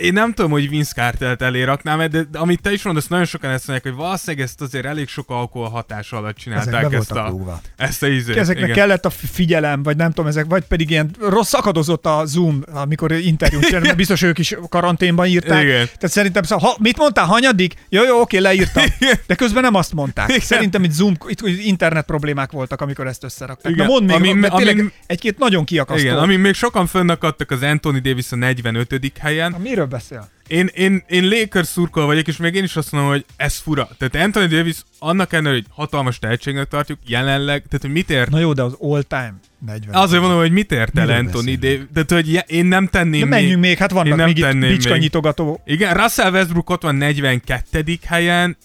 én nem tudom, hogy Vince Cartert elé raknám, de, de amit te is mondasz, nagyon sokan ezt mondják, hogy valószínűleg ezt azért elég sok alkohol hatás alatt csinálták ezt a, rúgva. ezt a izét. Ezeknek igen. kellett a figyelem, vagy nem tudom, ezek, vagy pedig ilyen rossz szakadozott a Zoom, amikor interjút csinálni, biztos ők is karanténban írták. Igen. Tehát szerintem, szóval, ha, mit mondtál, hanyadik? Jó, jó, oké, leírtam. De közben nem azt mondták. Igen. Szerintem itt Zoom, itt internet problémák voltak, amikor ezt összerakták. Igen. Na mondd még, ami, mert ami, egy-két nagyon kiakasztó. Igen, ami még sokan fönnakadtak az Anthony Davis a 45. helyen. Na, miről beszél? Én, én, én Lakers szurkol vagyok, és még én is azt mondom, hogy ez fura. Tehát Anthony Davis annak ellenére, hogy hatalmas tehetségnek tartjuk, jelenleg, tehát hogy mit ért... Na jó, de az all-time 40. Azért mondom, hogy mit ért el Anthony Davis. Tehát, hogy én nem tenném De menjünk még, hát vannak még itt bicska nyitogató. Igen, Russell Westbrook ott van 42. helyen,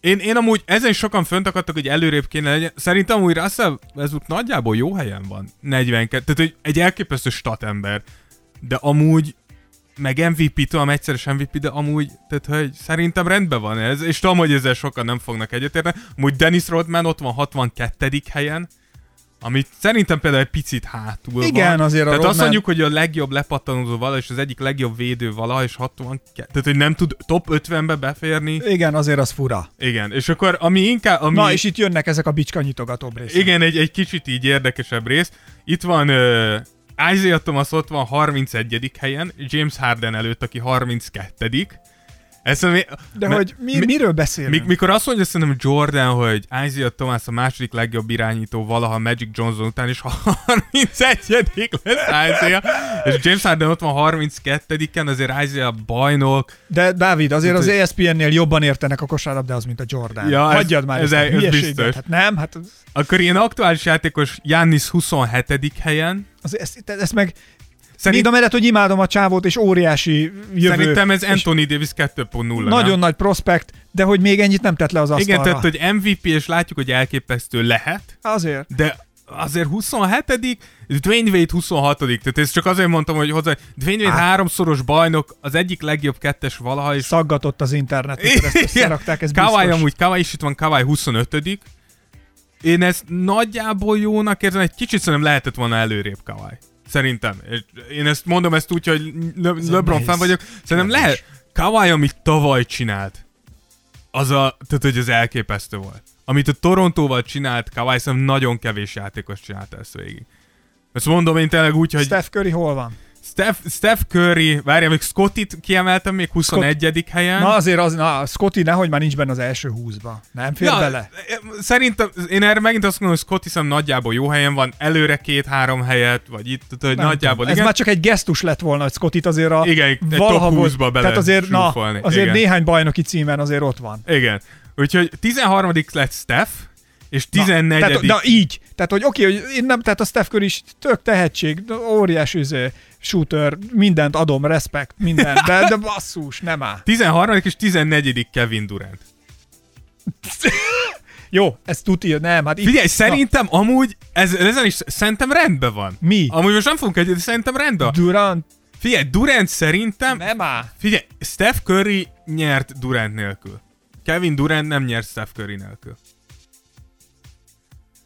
én, én amúgy ezen sokan fönt akadtak, hogy előrébb kéne legyen. Szerintem amúgy Russell Westbrook nagyjából jó helyen van. 42. Tehát, hogy egy elképesztő statember. De amúgy meg MVP, tudom, egyszeres MVP, de amúgy, tehát hogy szerintem rendben van ez, és tudom, hogy ezzel sokan nem fognak egyetérteni. Amúgy Dennis Rodman ott van 62. helyen, amit szerintem például egy picit hátul Igen, van. azért a Tehát Rodman- azt mondjuk, hogy a legjobb lepattanózó vala, és az egyik legjobb védő vala, és 62. Tehát, hogy nem tud top 50-be beférni. Igen, azért az fura. Igen, és akkor ami inkább... Ami... Na, és itt jönnek ezek a bicska nyitogatóbb részek. Igen, egy, egy kicsit így érdekesebb rész. Itt van uh, Isaiah Thomas ott van 31. helyen, James Harden előtt, aki 32. Ez, mi, De me- hogy mi, mi- miről beszélünk? mi, mikor azt mondja szerintem Jordan, hogy Isaiah Thomas a második legjobb irányító valaha Magic Johnson után, és 31. lesz Isaiah, és James Harden ott van 32-en, azért Isaiah bajnok, De Dávid, azért az Tehát, ESPN-nél jobban értenek a kosárlabdához, mint a Jordan. Ja, ez- Hagyjad már ez- ezt ez biztos. Hát nem, hát az, akkor ilyen aktuális játékos Giannis 27. helyen, az, ezt, ezt meg Szerint, Mind a mellett, hogy imádom a csávót, és óriási jövő. szerintem ez Anthony Davis 2.0. Nagyon nem? nagy prospekt, de hogy még ennyit nem tett le az asztalra. Igen, tehát hogy MVP, és látjuk, hogy elképesztő lehet, Azért. de azért 27 Dwayne Wade 26 tehát ezt csak azért mondtam, hogy hozzá, Dwayne Wade Á. háromszoros bajnok, az egyik legjobb kettes valaha, és Szaggatott az internet, ezt összerakták, ez Kawai biztos. amúgy, Kawai is itt van, Kawai 25 Én ezt nagyjából jónak érzem, egy kicsit szerintem lehetett volna előrébb Kawai. Szerintem. Én ezt mondom ezt úgy, hogy Le- LeBron fan vagyok. Szerintem lehet. Kawai, amit tavaly csinált, az a, tehát hogy az elképesztő volt. Amit a Torontóval csinált, Kawai szerintem nagyon kevés játékos csinálta ezt végig. Ezt mondom én tényleg úgy, hogy Steph Curry hol van? Steph, Steph Curry, várjál, még Scottit kiemeltem még 21. helyen. Na azért az, na, Scotty nehogy már nincs benne az első húszba. Nem fér bele? Szerintem, én erre megint azt mondom, hogy Scott hiszem nagyjából jó helyen van, előre két-három helyet, vagy itt, tehát, hogy nagyjából tudom. Ez igen. már csak egy gesztus lett volna, hogy Scottit azért a... Igen, egy top valaha volt- 20-ba bele Tehát azért, na, azért igen. néhány bajnoki címen azért ott van. Igen. Úgyhogy 13. lett Steph, és 14. Na, tehát, na így. Tehát, hogy oké, hogy én nem, tehát a Steph Curry is tök tehetség, óriás üző, shooter, mindent adom, respekt, minden, de, de basszus, nem áll. 13. és 14. Kevin Durant. Jó, ez tuti, nem, hát itt... Figyelj, szerintem amúgy, ez, ezen is szerintem rendben van. Mi? Amúgy most nem fogunk egyet, szerintem rendben van. Durant, Figyelj, Durant szerintem nem áll. Figyelj, Steph Curry nyert Durant nélkül. Kevin Durant nem nyert Steph Curry nélkül.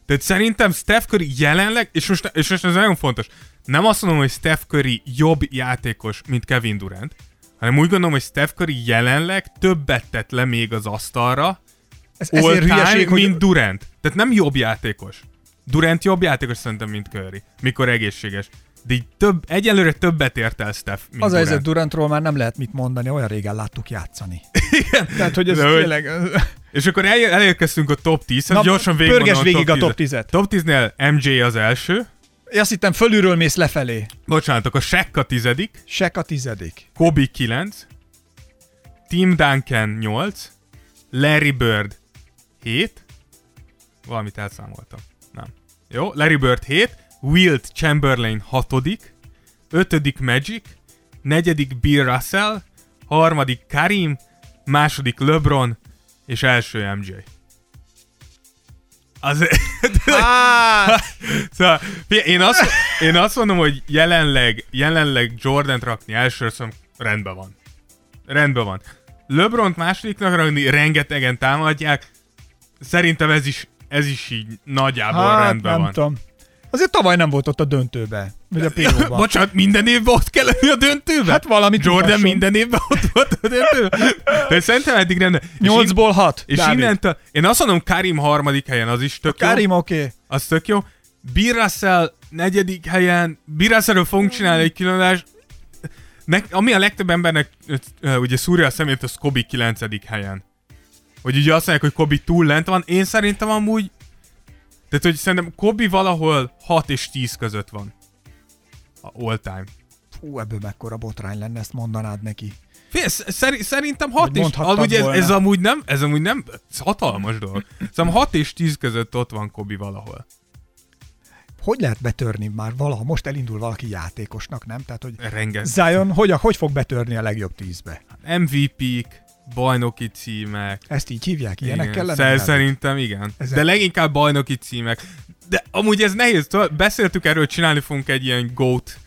Tehát szerintem Steph Curry jelenleg, és most, és most ez nagyon fontos, nem azt mondom, hogy Steph Curry jobb játékos, mint Kevin Durant, hanem úgy gondolom, hogy Steph Curry jelenleg többet tett le még az asztalra, Ez, ezért hülyeség, hogy mint Durant. Tehát nem jobb játékos. Durant jobb játékos szerintem, mint Curry, mikor egészséges. De így több, egyelőre többet ért el Steph, mint az a Durant. helyzet Durantról már nem lehet mit mondani, olyan régen láttuk játszani. Igen. Tehát, hogy ez De tényleg... És akkor el, elérkeztünk a top 10 Na, gyorsan pörges végigmondom végig a top 10-et. 10-et. Top 10-nél MJ az első, Én azt hittem fölülről mész lefelé. bocsánat, akkor Shaq a tizedik, Sek a tizedik. Kobe 9, Tim Duncan 8, Larry Bird 7, valamit elszámoltam, nem. Jó, Larry Bird 7, Wilt Chamberlain 6 ötödik Magic, negyedik Bill Russell, harmadik Karim, második LeBron, és első MJ. Az, Hát, Szóval, én azt, én azt mondom, hogy jelenleg, jelenleg Jordan rakni elsőre szerintem rendben van. Rendben van. LeBron-t másodiknak rakni, rengetegen támadják. Szerintem ez is, ez is így nagyjából hát rendben nem van. tudom. Azért tavaly nem volt ott a döntőbe. Vagy a pilóban. Bocsánat, minden évben ott kell lenni a döntőben? Hát valamit Jordan mutasson. minden évben ott volt a döntőben? De szerintem eddig in- Nyolcból hat. És Dávid. innentől, én azt mondom Karim harmadik helyen, az is tök jó. Karim oké. Okay. Az tök jó. Russell negyedik helyen, Bill Russellről fogunk csinálni egy különadást. Ne, ami a legtöbb embernek ö, ugye szúrja a szemét, az Kobe 9. helyen. Hogy ugye azt mondják, hogy Kobe túl lent van. Én szerintem amúgy tehát, hogy szerintem Kobe valahol 6 és 10 között van. A all time. Fú, ebből mekkora botrány lenne, ezt mondanád neki. Figyelj, sz- szeri, szerintem 6 Vagy és... Amúgy ez, ez, amúgy nem, ez amúgy nem, ez hatalmas dolog. Szerintem 6 és 10 között ott van Kobe valahol. Hogy lehet betörni már valaha? Most elindul valaki játékosnak, nem? Tehát, hogy Rengeteg. Zion hogy, hogy fog betörni a legjobb tízbe? MVP-k, bajnoki címek. Ezt így hívják? Ilyenek igen. kellene? Szer- Dávid? szerintem igen. Ezek- De leginkább bajnoki címek. De amúgy ez nehéz, beszéltük erről, hogy csinálni fogunk egy ilyen GOAT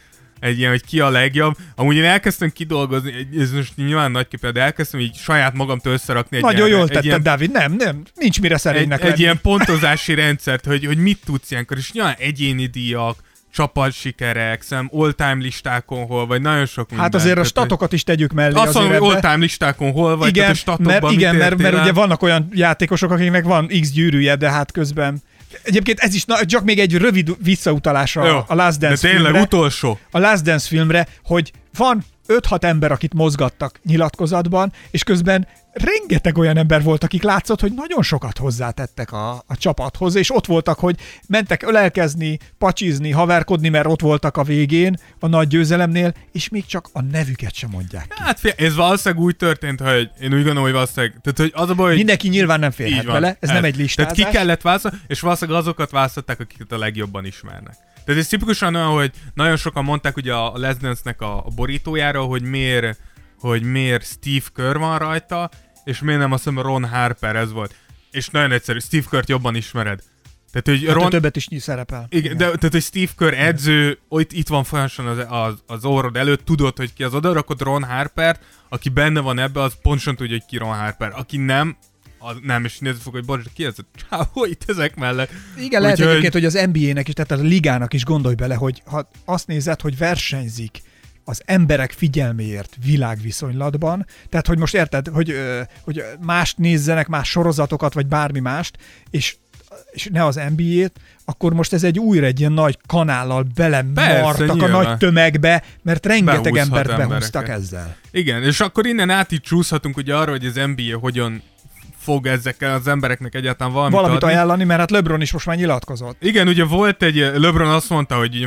egy ilyen, hogy ki a legjobb. Amúgy én elkezdtem kidolgozni, ez most nyilván nagy képed, de elkezdtem így saját magamtól összerakni egy Nagyon ilyen, jól egy tetted, ilyen, Dávid. Nem, nem, nincs mire egy, szerénynek egy lenni. ilyen pontozási rendszert, hogy, hogy mit tudsz ilyenkor, és nyilván egyéni díjak, csapatsikerek, szem all-time listákon hol, vagy nagyon sok minden. Hát azért a statokat is tegyük mellé. Azt mondom, hogy all-time listákon hol vagy, igen, tehát a statokban mert, igen mert, mert értél ugye vannak olyan játékosok, akiknek van X gyűrűje, de hát közben Egyébként ez is, na, csak még egy rövid visszautalás a, Jó, a Last de Dance tényleg filmre. utolsó. a Last Dance filmre, hogy van 5-6 ember, akit mozgattak nyilatkozatban, és közben rengeteg olyan ember volt, akik látszott, hogy nagyon sokat hozzátettek a, a csapathoz, és ott voltak, hogy mentek ölelkezni, pacsizni, haverkodni, mert ott voltak a végén, a nagy győzelemnél, és még csak a nevüket sem mondják ki. Hát fél, ez valószínűleg úgy történt, hogy én úgy gondolom, hogy valószínűleg, tehát hogy az a baj, hogy Mindenki nyilván nem férhet van. bele, ez nem egy listázás. Tehát ki kellett választani, és valószínűleg azokat választották, akiket a legjobban ismernek. Tehát ez tipikusan olyan, hogy nagyon sokan mondták ugye a Les Dance-nek a, a borítójára, hogy miért, hogy miért Steve Kerr van rajta, és miért nem azt hiszem Ron Harper ez volt. És nagyon egyszerű, Steve Kerr-t jobban ismered. Tehát, hogy Hát Ron, többet is szerepel. igen, de tehát, hogy Steve Kerr edző, itt, itt van folyamatosan az, az, az orrod előtt, tudod, hogy ki az oda rakod Ron Harpert, aki benne van ebbe, az pontosan tudja, hogy ki Ron Harper. Aki nem, az nem, és nézni fog, hogy bocs, ki ez a csávó itt ezek mellett. Igen, lehet Úgyhogy- egyébként, hogy az NBA-nek is, tehát a ligának is gondolj bele, hogy ha azt nézed, hogy versenyzik az emberek figyelméért világviszonylatban, tehát hogy most érted, hogy, hogy mást nézzenek, más sorozatokat, vagy bármi mást, és és ne az NBA-t, akkor most ez egy újra egy ilyen nagy kanállal belemartak a nagy tömegbe, mert rengeteg Behúzhat embert embereket. behúztak ezzel. Igen, és akkor innen át így csúszhatunk ugye arra, hogy az NBA hogyan fog ezekkel az embereknek egyáltalán valamit, Valamit adni. ajánlani, mert hát LeBron is most már nyilatkozott. Igen, ugye volt egy, LeBron azt mondta, hogy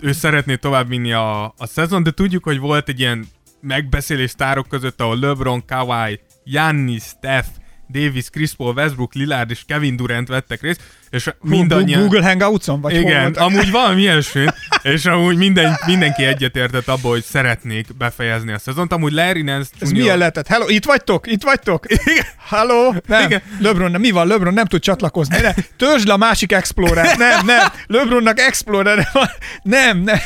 ő szeretné továbbvinni a, a szezon, de tudjuk, hogy volt egy ilyen megbeszélés sztárok között, ahol LeBron, Kawhi, Giannis, Steph, Davis, Chris Paul, Westbrook, Lillard és Kevin Durant vettek részt, és mindannyian... Google Hangoutson? Vagy Igen, amúgy valami ilyesmi, és amúgy minden, mindenki egyetértett abból, hogy szeretnék befejezni a szezont. Amúgy Larry Nance Ez milyen lehetett? Hello, itt vagytok? Itt vagytok? Igen. Hello? Nem. Igen. LeBron, mi van? LeBron nem tud csatlakozni. Ne, törzsd le a másik Explorer. Nem, nem. LeBronnak Explorer van. Nem, nem.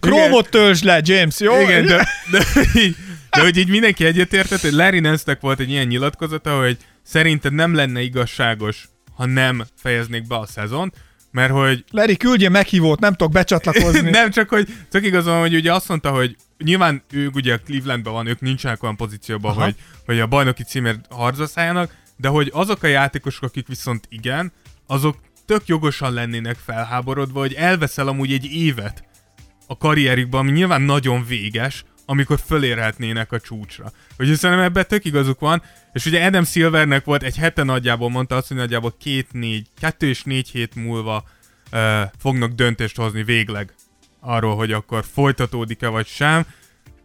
Chrome-ot törzsd le, James, jó? Igen, de, de, így- de hogy így mindenki egyetértett, hogy Larry Nance-nek volt egy ilyen nyilatkozata, hogy szerinted nem lenne igazságos, ha nem fejeznék be a szezont, mert hogy Larry, küldje meghívót, nem tudok becsatlakozni. nem csak, hogy csak igazán, hogy ugye azt mondta, hogy nyilván ők ugye Clevelandben van, ők nincsenek olyan pozícióban, Aha. hogy, hogy a bajnoki címért harcba szálljanak, de hogy azok a játékosok, akik viszont igen, azok tök jogosan lennének felháborodva, hogy elveszel amúgy egy évet a karrierükben, ami nyilván nagyon véges, amikor fölérhetnének a csúcsra. Úgyhogy szerintem ebben tök igazuk van, és ugye Adam Silvernek volt egy hete nagyjából, mondta azt, hogy nagyjából két-négy, kettő és négy hét múlva uh, fognak döntést hozni végleg arról, hogy akkor folytatódik-e vagy sem.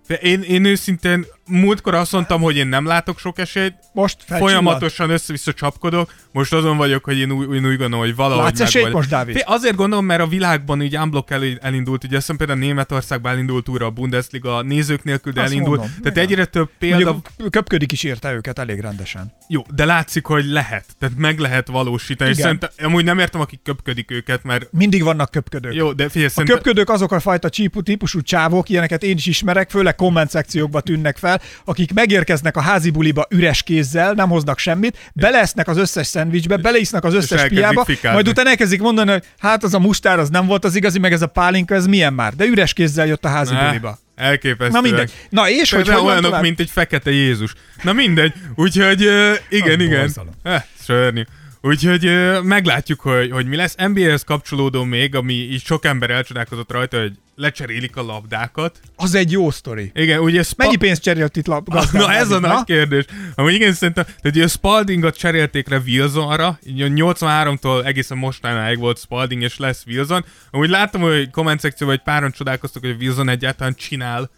De én, én őszintén múltkor azt mondtam, hogy én nem látok sok esélyt, Most felcsillant. folyamatosan össze-vissza csapkodok, most azon vagyok, hogy én úgy, én úgy gondolom, hogy valahogy Látsz esélyt most, Dávid? Fé, Azért gondolom, mert a világban így unblock el, elindult, ugye azt hiszem például Németországban elindult újra a Bundesliga, a nézők nélkül, de Azt elindult. mondom, Tehát igen. egyre több példa, Mondjuk köpködik is érte őket elég rendesen. jó, de látszik, hogy lehet. Tehát meg lehet valósítani. És Igen. szerintem, amúgy nem értem, akik köpködik őket, mert Mindig vannak köpködők. jó, de figyelj, A szerintem... köpködők azok a fajta csípú típusú csávok, ilyeneket én is ismerek, főleg komment szekciókba tűnnek fel, akik megérkeznek a házi buliba üres kézzel, nem hoznak semmit, beleesznek az összes szendvicsbe, beleisznak az összes piába, fikálni. majd utána elkezdik mondani, hogy hát az a mustár az nem volt az igazi, meg ez a pálinka, ez milyen már, de üres kézzel jött a házi Ne, buliba. Elképesztő. Na mindegy. Na és hogy, Például hogy van olyanok, tovább? mint egy fekete Jézus. Na mindegy. Úgyhogy uh, igen, Az igen. borzalom. Eh, sörnyű. Úgyhogy meglátjuk, hogy, hogy mi lesz. NBA-hez kapcsolódó még, ami így sok ember elcsodálkozott rajta, hogy lecserélik a labdákat. Az egy jó sztori. Igen, ugye Spa- Mennyi pénzt cserélt itt gazdán, Na ez a Dávid? nagy kérdés. Amúgy igen, szerintem, tehát ugye Spaldingot cserélték le Wilsonra, így a 83-tól egészen mostanáig volt Spalding és lesz Wilson. Amúgy láttam, hogy komment szekcióban, hogy páran csodálkoztak, hogy Wilson egyáltalán csinál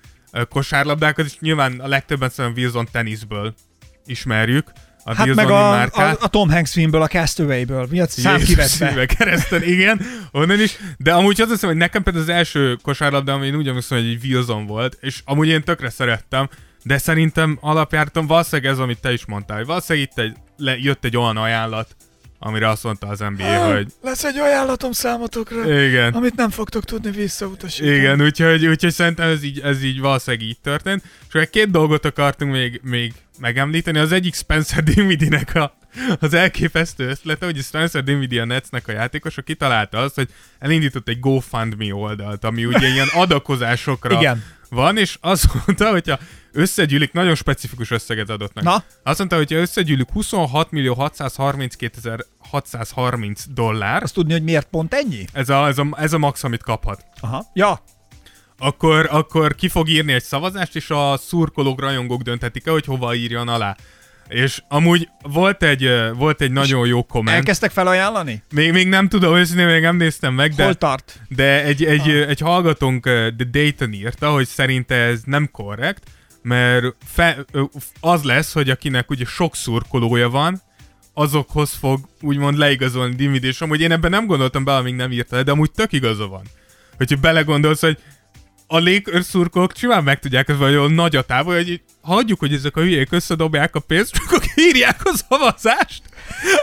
kosárlabdákat, és nyilván a legtöbben szerintem Wilson teniszből ismerjük. A Hát Wilsoni meg a, márkát. a, a Tom Hanks filmből, a Castaway-ből. Mi a szíve kereszten, igen, onnan is. De amúgy az hiszem, hogy nekem például az első kosárlabdám, én úgy emlékszem, hogy egy Wilson volt, és amúgy én tökre szerettem, de szerintem alapjártam valószínűleg ez, amit te is mondtál, hogy valószínűleg itt egy, le, jött egy olyan ajánlat, amire azt mondta az NBA, hogy Lesz egy ajánlatom számotokra, igen. amit nem fogtok tudni visszautasítani. Igen, úgyhogy, úgyhogy szerintem ez így, ez így valószínűleg így történt. És akkor két dolgot akartunk még, még megemlíteni. Az egyik Spencer Dinwiddie-nek a, az elképesztő ötlete, hogy Spencer Dinwiddie a Netsnek a játékosa kitalálta azt, hogy elindított egy GoFundMe oldalt, ami ugye ilyen adakozásokra Igen. Van, és azt mondta, hogyha összegyűlik, nagyon specifikus összeget adott neki. Na? Azt mondta, hogyha összegyűlik 26 millió 632 630 dollár, Azt tudni, hogy miért pont ennyi? ez a, ez a, ez a max, amit kaphat Aha. Ja, akkor, akkor ki fog írni egy szavazást, és a szurkolók, rajongók dönthetik el, hogy hova írjon alá. És amúgy volt egy, volt egy nagyon jó komment. elkezdtek felajánlani? Még, még nem tudom, őszintén még nem néztem meg, de, Hol tart? de egy, egy, ah. egy hallgatónk, The Dayton írta, hogy szerinte ez nem korrekt, mert fe, az lesz, hogy akinek ugye sok szurkolója van, azokhoz fog úgymond leigazolni Dimid, és amúgy én ebben nem gondoltam be, amíg nem írta de amúgy tök igaza van. Hogyha belegondolsz, hogy a Lakers szurkolók simán meg tudják, ez vagy nagy a távol, hogy így hagyjuk, hogy ezek a hülyék összedobják a pénzt, csak akkor írják a szavazást,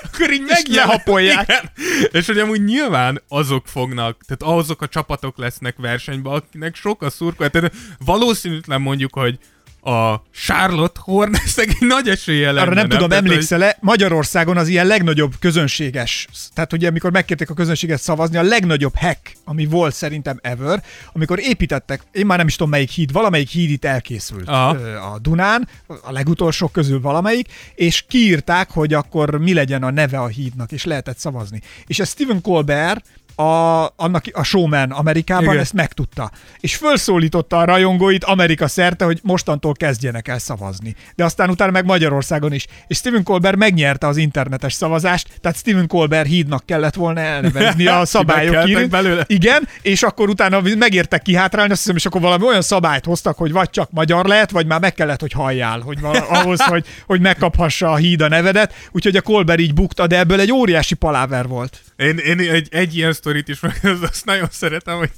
akkor így megjelen- lehapolják. Igen. És hogy amúgy nyilván azok fognak, tehát azok a csapatok lesznek versenyben, akinek sok a szurkoló. Tehát valószínűtlen mondjuk, hogy a Charlotte Hornetsnek egy nagy esélye lenne. Arra nem tudom, Tehát, hogy- emlékszel-e, Magyarországon az ilyen legnagyobb közönséges, tehát ugye amikor megkérték a közönséget szavazni, a legnagyobb hack, ami volt szerintem ever, amikor építettek, én már nem is tudom melyik híd, valamelyik híd itt elkészült Aha. a Dunán, a legutolsók közül valamelyik, és kiírták, hogy akkor mi legyen a neve a hídnak, és lehetett szavazni. És ez Stephen Colbert, a, annak a showman Amerikában Igen. Ezt megtudta. És fölszólította a rajongóit Amerika szerte, hogy mostantól kezdjenek el szavazni. De aztán utána meg Magyarországon is. És Stephen Colbert megnyerte az internetes szavazást, tehát Stephen Colbert hídnak kellett volna elnevezni a szabályok írni. belőle. Igen, és akkor utána megértek kihátrálni, azt hiszem, és akkor valami olyan szabályt hoztak, hogy vagy csak magyar lehet, vagy már meg kellett, hogy halljál, hogy val- ahhoz, hogy, hogy megkaphassa a híd a nevedet. Úgyhogy a Colbert így bukta, de ebből egy óriási paláver volt. Én, én egy, egy ilyen sztorit is meg, azt nagyon szeretem, hogy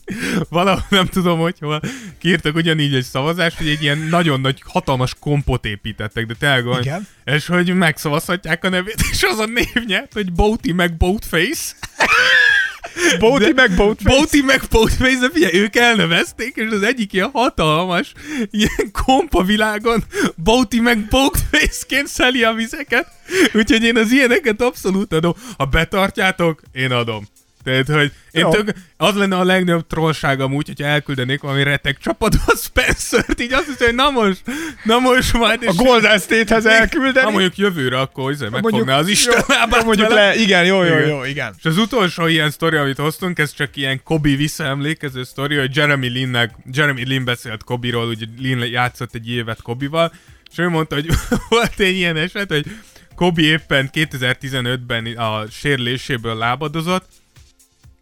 valahol nem tudom, hogy hol kiírtak ugyanígy egy szavazást, hogy egy ilyen nagyon nagy, hatalmas kompot építettek, de tényleg Igen. és hogy megszavazhatják a nevét, és az a név nyert, hogy Boaty meg Boatface. Bóti meg Boatface. Boaty meg Boatface, de figyelj, ők elnevezték, és az egyik ilyen hatalmas, ilyen komp a világon, Boaty meg Boatface-ként szeli a vizeket, úgyhogy én az ilyeneket abszolút adom. Ha betartjátok, én adom. Tehát, hogy én Jó. tök, az lenne a legnagyobb trollság amúgy, hogyha elküldenék valami retek csapatba Spencer-t, így azt hiszem, hogy na most, na most majd. A Golden State-hez elküldeni. Ha mondjuk jövőre, akkor izé megfogná az Isten lábát mondjuk vele. le, igen, jó, jó, jó, igen. És az utolsó ilyen sztori, amit hoztunk, ez csak ilyen Kobe visszaemlékező sztori, hogy Jeremy Linnek, Jeremy Lin beszélt Kobiról, ugye Lin játszott egy évet Kobival, és ő mondta, hogy volt egy ilyen eset, hogy Kobe éppen 2015-ben a sérüléséből lábadozott,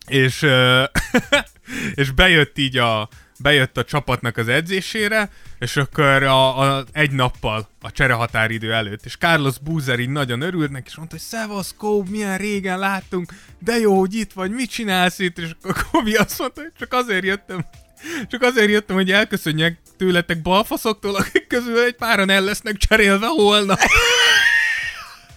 és, és bejött így a, bejött a csapatnak az edzésére, és akkor a, a, egy nappal a cserehatáridő előtt, és Carlos Boozer így nagyon örült neki, és mondta, hogy szevasz, Kobe, milyen régen láttunk, de jó, hogy itt vagy, mit csinálsz itt, és akkor Kobe azt mondta, hogy csak azért jöttem, csak azért jöttem, hogy elköszönjek tőletek balfaszoktól, akik közül egy páran el lesznek cserélve holnap.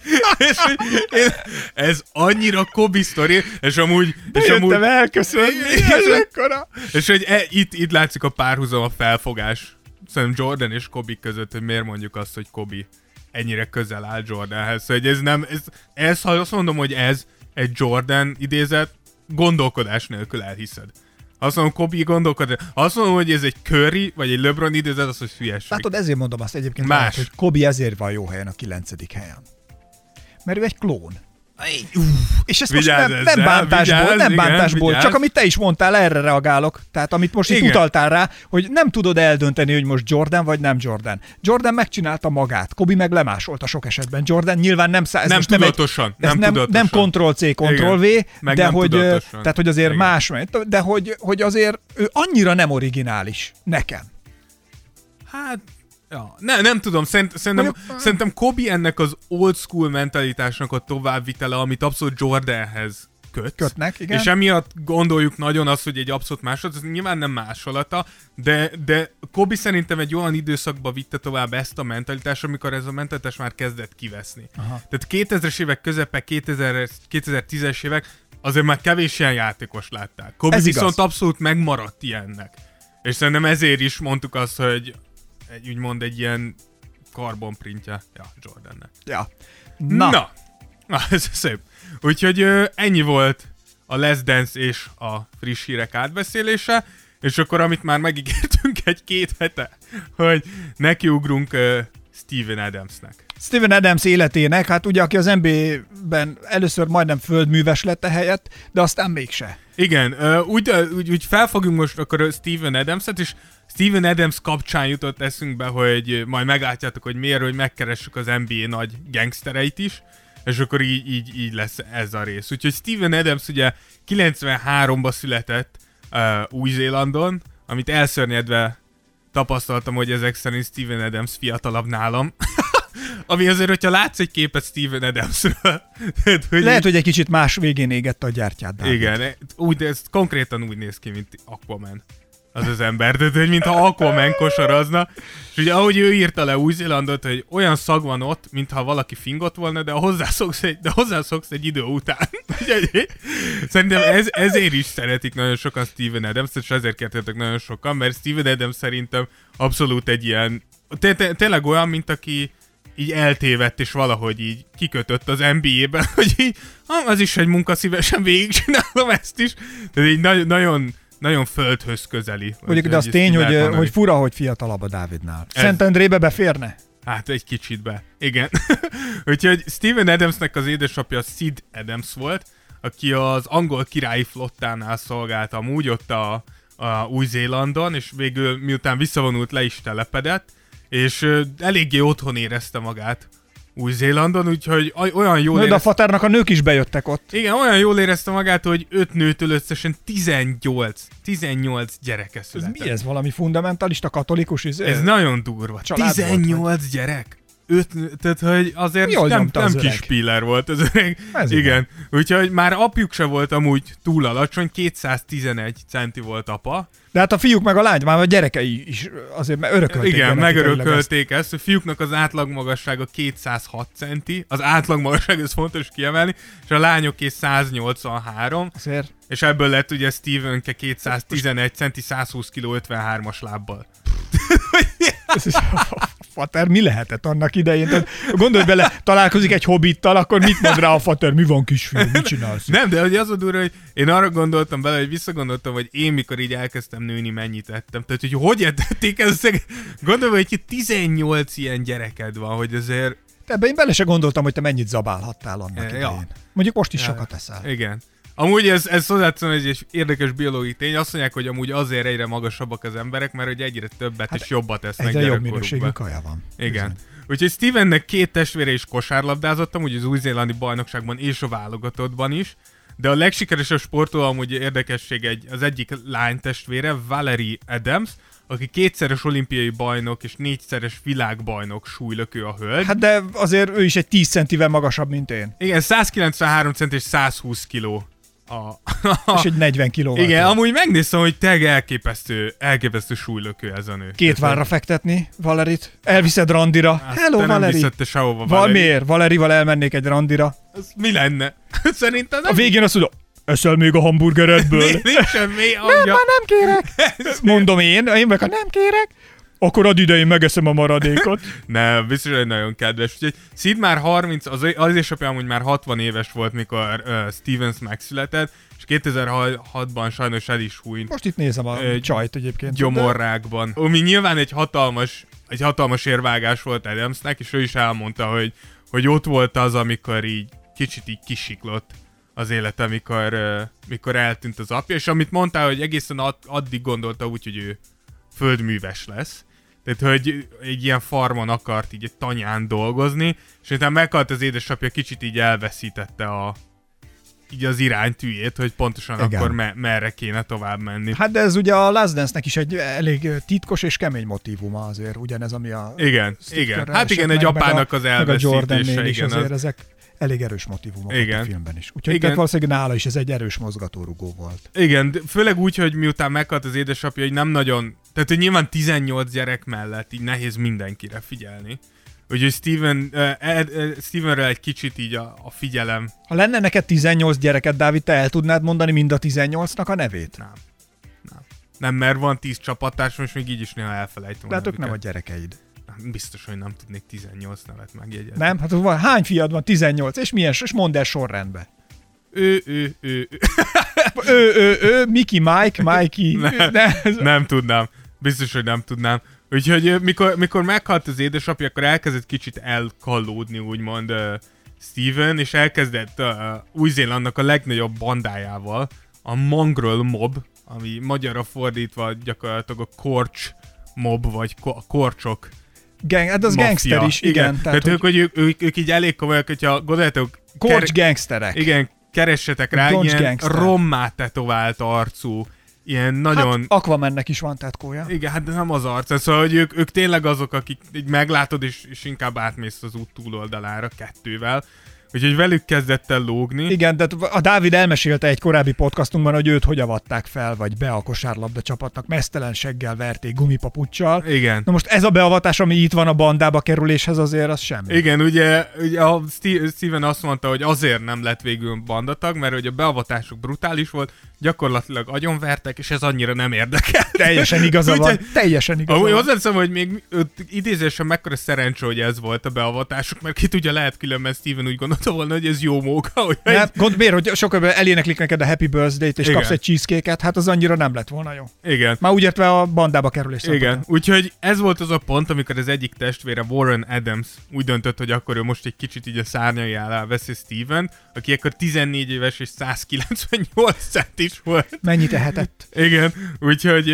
és hogy én, ez annyira Kobe sztori, és amúgy... És amúgy elköszönni, ez ekkora. és hogy e, itt, itt látszik a párhuzam, a felfogás szerintem Jordan és Kobe között, hogy miért mondjuk azt, hogy Kobe ennyire közel áll Jordanhez. Hogy ez nem, ez, ez, ha azt mondom, hogy ez egy Jordan idézet, gondolkodás nélkül elhiszed. Azt mondom, Kobe gondolkodás. Azt mondom, hogy ez egy Curry, vagy egy LeBron idézet, az, hogy hülyeség. Látod, ezért mondom azt egyébként, Más. Lehet, hogy Kobi ezért van jó helyen a kilencedik helyen. Mert ő egy klón. És ezt most Vigyázz nem, ezzel, nem bántásból, vigyázz, nem igen, bántásból, vigyázz. csak amit te is mondtál, erre reagálok. Tehát amit most itt Igen. utaltál rá, hogy nem tudod eldönteni, hogy most Jordan vagy nem Jordan. Jordan megcsinálta magát, Kobi meg lemásolta sok esetben. Jordan nyilván nem szá- ez Nem tudatosan, egy, ez nem nem, tudatosan. nem Ctrl-C, Ctrl-V, Igen. Meg de nem hogy, tudatosan. tehát, hogy azért Igen. más, de hogy, hogy azért ő annyira nem originális nekem. Hát, ja, ne, nem tudom, szerint, szerintem, szerintem Kobe ennek az old school mentalitásnak a továbbvitele, amit abszolút Jordanhez köt. Kötnek, igen. És emiatt gondoljuk nagyon azt, hogy egy abszolút másolat, ez nyilván nem másolata, de, de Kobi szerintem egy olyan időszakba vitte tovább ezt a mentalitást, amikor ez a mentalitás már kezdett kiveszni. Aha. Tehát 2000-es évek közepe, 2000, 2010-es évek, azért már kevés ilyen játékos látták. Kobi Ez viszont igaz. abszolút megmaradt ilyennek. És szerintem ezért is mondtuk azt, hogy egy, úgymond egy ilyen karbonprintje ja, Jordannek. Ja. Na, Na. Na, ez szép. Úgyhogy ö, ennyi volt a Let's Dance és a friss hírek átbeszélése, és akkor amit már megígértünk egy-két hete, hogy nekiugrunk ö, Steven Adamsnek. Steven Adams életének, hát ugye aki az NBA-ben először majdnem földműves lett a helyett, de aztán mégse. Igen, úgy, úgy, úgy felfogunk most akkor Steven Adams-et, és Steven Adams kapcsán jutott eszünkbe, hogy majd meglátjátok, hogy miért, hogy megkeressük az NBA nagy gangstereit is, és akkor így, így, így lesz ez a rész. Úgyhogy Steven Adams ugye 93-ba született uh, Új-Zélandon, amit elszörnyedve tapasztaltam, hogy ezek szerint Steven Adams fiatalabb nálam. Ami azért, hogyha látsz egy képet Steven Adamsről, tehát, hogy Lehet, hogy egy kicsit más végén égette a gyártyát. Dávid. igen, úgy, ez konkrétan úgy néz ki, mint Aquaman. Az az ember, de hogy mintha Aquaman kosarazna. És ugye ahogy ő írta le Új-Zélandot, hogy olyan szag van ott, mintha valaki fingott volna, de hozzászoksz egy, de hozzászoksz egy idő után. Szerintem ez, ezért is szeretik nagyon sokan Steven Adams, és ezért kértétek nagyon sokan, mert Steven Adams szerintem abszolút egy ilyen, té- té- tényleg olyan, mint aki így eltévedt, és valahogy így kikötött az NBA-ben, hogy így, ah, az is egy munka, szívesen végigcsinálom ezt is. Tehát így na- nagyon, nagyon földhöz közeli. Mondjuk, de az tény, hogy, mondani. hogy fura, hogy fiatalabb a Dávidnál. Ez- Szentendrébe beférne? Hát egy kicsit be. Igen. Úgyhogy Steven Adamsnek az édesapja Sid Adams volt, aki az angol királyi flottánál szolgált amúgy ott a, a Új-Zélandon, és végül miután visszavonult le is telepedett, és eléggé otthon érezte magát Új-Zélandon, úgyhogy oly- olyan jól Na, de a fatárnak a nők is bejöttek ott. igen, olyan jól érezte magát, hogy öt nőtől összesen 18, 18 gyereke Ez született. mi ez? Valami fundamentalista, katolikus? Ez, Ez nagyon durva. Család volt, 18 gyerek. Öt, tehát, hogy azért Jól nem, nem az kis öreg. spiller volt az öreg. Ez igen. igen. Úgyhogy már apjuk se volt amúgy túl alacsony, 211 centi volt apa. De hát a fiúk meg a lány, már a gyerekei is azért örökölték. igen, genetikailag ezt. megörökölték ezt. A fiúknak az átlagmagassága 206 centi, az átlagmagasság, ez fontos kiemelni, és a lányoké 183, Azért és ebből lett ugye Stevenke 211 centi, 120 kg 53-as lábbal. ez is, a fater mi lehetett annak idején? Tehát gondolj bele, találkozik egy hobbittal, akkor mit mond rá a fater? Mi van kisfiú, mit csinálsz? Nem, de hogy az a durva, hogy én arra gondoltam bele, hogy visszagondoltam, hogy én mikor így elkezdtem nőni, mennyit ettem. Tehát, hogy hogy ettették ezt? Gondolom, hogy itt 18 ilyen gyereked van, hogy azért... De ebbe én bele se gondoltam, hogy te mennyit zabálhattál annak Ja. idején. Mondjuk most is Ja. sokat eszel. Igen. Amúgy ez, ez hozzáteszem, hogy egy érdekes biológiai tény. Azt mondják, hogy amúgy azért egyre magasabbak az emberek, mert hogy egyre többet Hát és jobbat esznek Egyre jobb minőségű kaja van. Igen. Bizony. Úgyhogy Stevennek két testvére is kosárlabdázottam, úgy az új-zélandi bajnokságban és a válogatottban is. De a legsikeresebb sportoló amúgy érdekesség egy, az egyik lány testvére, Valerie Adams, aki kétszeres olimpiai bajnok és négyszeres világbajnok súlylökő a hölgy. Hát de azért ő is egy 10 centivel magasabb, mint én. Igen, 193 cent és 120 kiló. A, És egy 40 kilóval. igen, amúgy megnéztem, hogy teg elképesztő, elképesztő súlylökő ez a nő. Két várra fektetni Valerit. Elviszed randira. Azt Hello, te nem Valeri. viszed te sehova, Val Valeri. miért? Valerival elmennék egy randira. Az mi lenne? Szerintem nem A végén azt mondom, eszel még a hamburgeredből? Nincs, semmi, Nem, már nem kérek. Mondom én, én meg ha nem kérek, akkor add ide, én megeszem a maradékot. Nem, biztos, hogy nagyon kedves. Úgyhogy Sid már 30, az, az édesapja amúgy már 60 éves volt, mikor uh, Stevens megszületett, és 2006-ban sajnos el is hújt Most itt nézem a Ö, csajt egyébként. gyomorrákban. Ami nyilván egy hatalmas, egy hatalmas érvágás volt Adamsnek, és ő is elmondta, hogy, hogy ott volt az, amikor így kicsit így kisiklott az élete, mikor, uh, mikor eltűnt az apja, és amit mondtál, hogy egészen ad, addig gondolta úgy, hogy ő földműves lesz. Tehát, hogy egy ilyen farmon akart így egy tanyán dolgozni, és utána meghalt az édesapja, kicsit így elveszítette a így az iránytűjét, hogy pontosan Igen. Akkor me- merre kéne tovább menni. Hát de ez ugye a Last Dance-nek is egy elég titkos és kemény motívuma azért, ugyanez, ami a Igen, igen. Hát igen, egy apának a- az meg a elveszítése, igen. azért Az, ezek, elég erős motivumok Igen. a filmben is. Úgyhogy Igen. valószínűleg nála is ez egy erős mozgatórugó volt. Igen, de főleg úgy, hogy miután meghalt az édesapja, hogy nem nagyon... Tehát, hogy nyilván 18 gyerek mellett így nehéz mindenkire figyelni. Úgyhogy Steven, uh, Ed, uh, Stevenre egy kicsit így a, a figyelem Ha lenne neked 18 gyereket, Dávid, te el tudnád mondani mind a 18-nak a nevét? nem. Nem. Nem, mert van 10 csapattársam, és még így is néha elfelejtem. Lehet, ők nem a gyerekeid. Biztos, hogy nem tudnék 18 nevet megjegyezni. Nem? Hát van, hány fiad van? 18. És milyen? És mondd el sorrendbe. Ő, ő, ő, ő. Ő, ő, ő, Miki, Mike, Mikey. Nem. Ne, nem tudnám. Biztos, hogy nem tudnám. Úgyhogy mikor, mikor meghalt az édesapja, akkor elkezdett kicsit elkallódni, úgymond uh, Steven, és elkezdett uh, Új-Zélandnak a legnagyobb bandájával, a Mongrel Mob, ami magyarra fordítva gyakorlatilag a Korcs mob, vagy ko- a korcsok gang, hát az maffia. gangster is, igen. Tehát, Tehát, ők, hogy hogy ők, ők, ők, így elég komolyak, hogyha gondoljátok, korcs gangsterek. igen, keressetek rá, Broncs ilyen gangster. rommá tetovált arcú, ilyen nagyon... Hát Aquamannek is van tetkója. Igen, hát nem az arc. Szóval, hogy ők, ők tényleg azok, akik így meglátod, és, és inkább átmész az út túloldalára kettővel. Úgyhogy velük kezdett el lógni. Igen, de a Dávid elmesélte egy korábbi podcastunkban, hogy őt hogy avatták fel, vagy be a kosárlabda csapatnak, mesztelen seggel verték gumipapuccsal. Igen. Na most ez a beavatás, ami itt van a bandába kerüléshez, azért az semmi. Igen, ugye, ugye a Ste- Steven azt mondta, hogy azért nem lett végül bandatag, mert hogy a beavatásuk brutális volt, gyakorlatilag agyonvertek, és ez annyira nem érdekel. Teljesen igaza van. Teljesen igaza van. hozzáteszem, hogy még idézésen mekkora szerencsé, hogy ez volt a beavatásuk, mert ki tudja, lehet különben Steven úgy gondolta volna, hogy ez jó móka, hogy Nem, gond, miért, hogy sokkal eléneklik neked a Happy Birthday-t, és Igen. kapsz egy cheesecake-et, hát az annyira nem lett volna jó. igen. Már úgy értve a bandába kerülés Igen, úgyhogy ez volt az a pont, amikor az egyik testvére Warren Adams úgy döntött, hogy akkor ő most egy kicsit így a szárnyai alá veszi Steven, aki akkor 14 éves és 198 centis volt. Mennyit ehetett? Igen, úgyhogy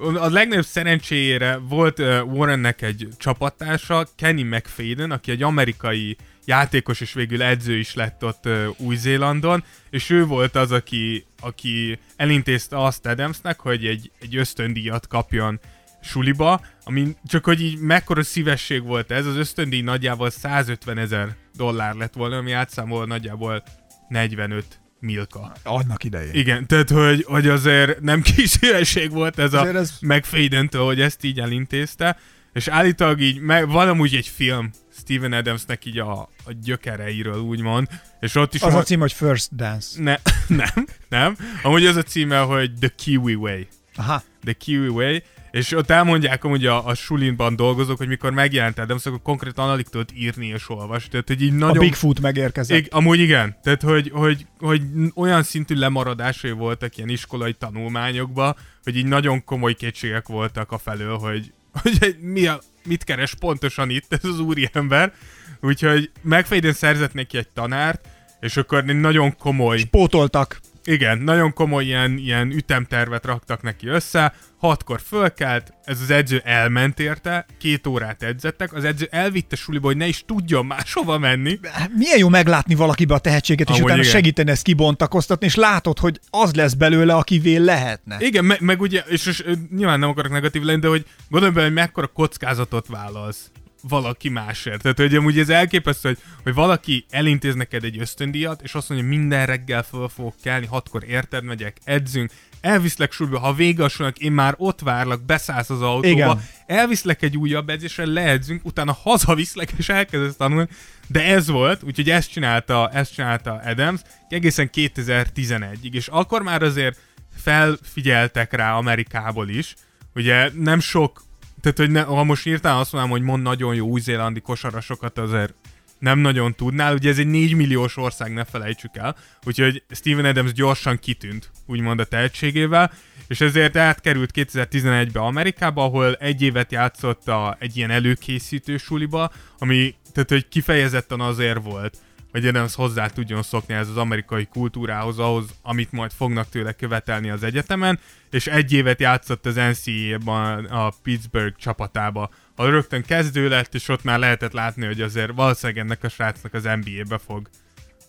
a legnagyobb szerencséjére volt Warrennek egy csapattársa, Kenny McFadden, aki egy amerikai játékos, és végül edző is lett ott Új-Zélandon, és ő volt az, aki, aki elintézte azt Adamsnek, hogy egy, egy ösztöndíjat kapjon suliba, ami csak hogy így mekkora szívesség volt ez, az ösztöndíj nagyjából 150 ezer dollár lett volna, ami átszámol nagyjából 45 milka. Annak idején. Igen, tehát hogy, hogy azért nem kis szívesség volt ez Azért a ez- McFadden-től, hogy ezt így elintézte, és állítólag így, meg, van amúgy egy film Steven Adamsnek így a, a gyökereiről úgymond, és ott is Az a cím, hogy First Dance. ne, nem, nem. Amúgy az a címe, hogy The Kiwi Way. Aha. The Kiwi Way, és ott elmondják amúgy a, a sulinban dolgozók, hogy mikor megjelent Adams, akkor konkrétan alig tudott írni és olvasni. Tehát, hogy így A nagyon... Bigfoot megérkezett. Ig- amúgy igen, tehát hogy, hogy, hogy olyan szintű lemaradásai voltak ilyen iskolai tanulmányokba, hogy így nagyon komoly kétségek voltak a felől, hogy, hogy mi a, mit keres pontosan itt ez az úriember. Úgyhogy megfejden szerzett neki egy tanárt, és akkor nagyon komoly Pótoltak. Igen, nagyon komoly ilyen, ilyen ütemtervet raktak neki össze, hatkor fölkelt, ez az edző elment érte, két órát edzettek, az edző elvitte suliba, hogy ne is tudjon máshova menni. Milyen jó meglátni valakibe a tehetséget, és Amúgy utána igen. segíteni ezt kibontakoztatni, és látod, hogy az lesz belőle, akivé lehetne. Igen, me- meg ugye, és, és nyilván nem akarok negatív lenni, de hogy gondolj bele, hogy mekkora kockázatot vállalsz valaki másért. Tehát, hogy amúgy ez elképesztő, hogy, hogy valaki elintéz neked egy ösztöndíjat, és azt mondja, minden reggel föl fogok kelni, hatkor érted, megyek, edzünk, elviszlek súlyba, ha súlynak, én már ott várlak, beszállsz az autóba, Igen. elviszlek egy újabb edzésre, leedzünk, utána hazaviszlek, és elkezdesz tanulni. De ez volt, úgyhogy ezt csinálta, ezt csinálta Adams egészen 2011-ig, és akkor már azért felfigyeltek rá Amerikából is. Ugye nem sok, tehát hogy ne, ha most írtál azt mondanám, hogy mond nagyon jó új-zélandi kosarasokat, azért nem nagyon tudnál. Ugye ez egy 4 milliós ország, ne felejtsük el. Úgyhogy Steven Adams gyorsan kitűnt, úgymond a tehetségével, és ezért átkerült 2011-be Amerikába, ahol egy évet játszott a, egy ilyen előkészítő suliba, ami tehát, hogy kifejezetten azért volt, hogy Adams hozzá tudjon szokni ez az amerikai kultúrához, ahhoz, amit majd fognak tőle követelni az egyetemen, és egy évet játszott az NCAA-ban a Pittsburgh csapatába, ahol rögtön kezdő lett, és ott már lehetett látni, hogy azért valószínűleg ennek a srácnak az NBA-be fog,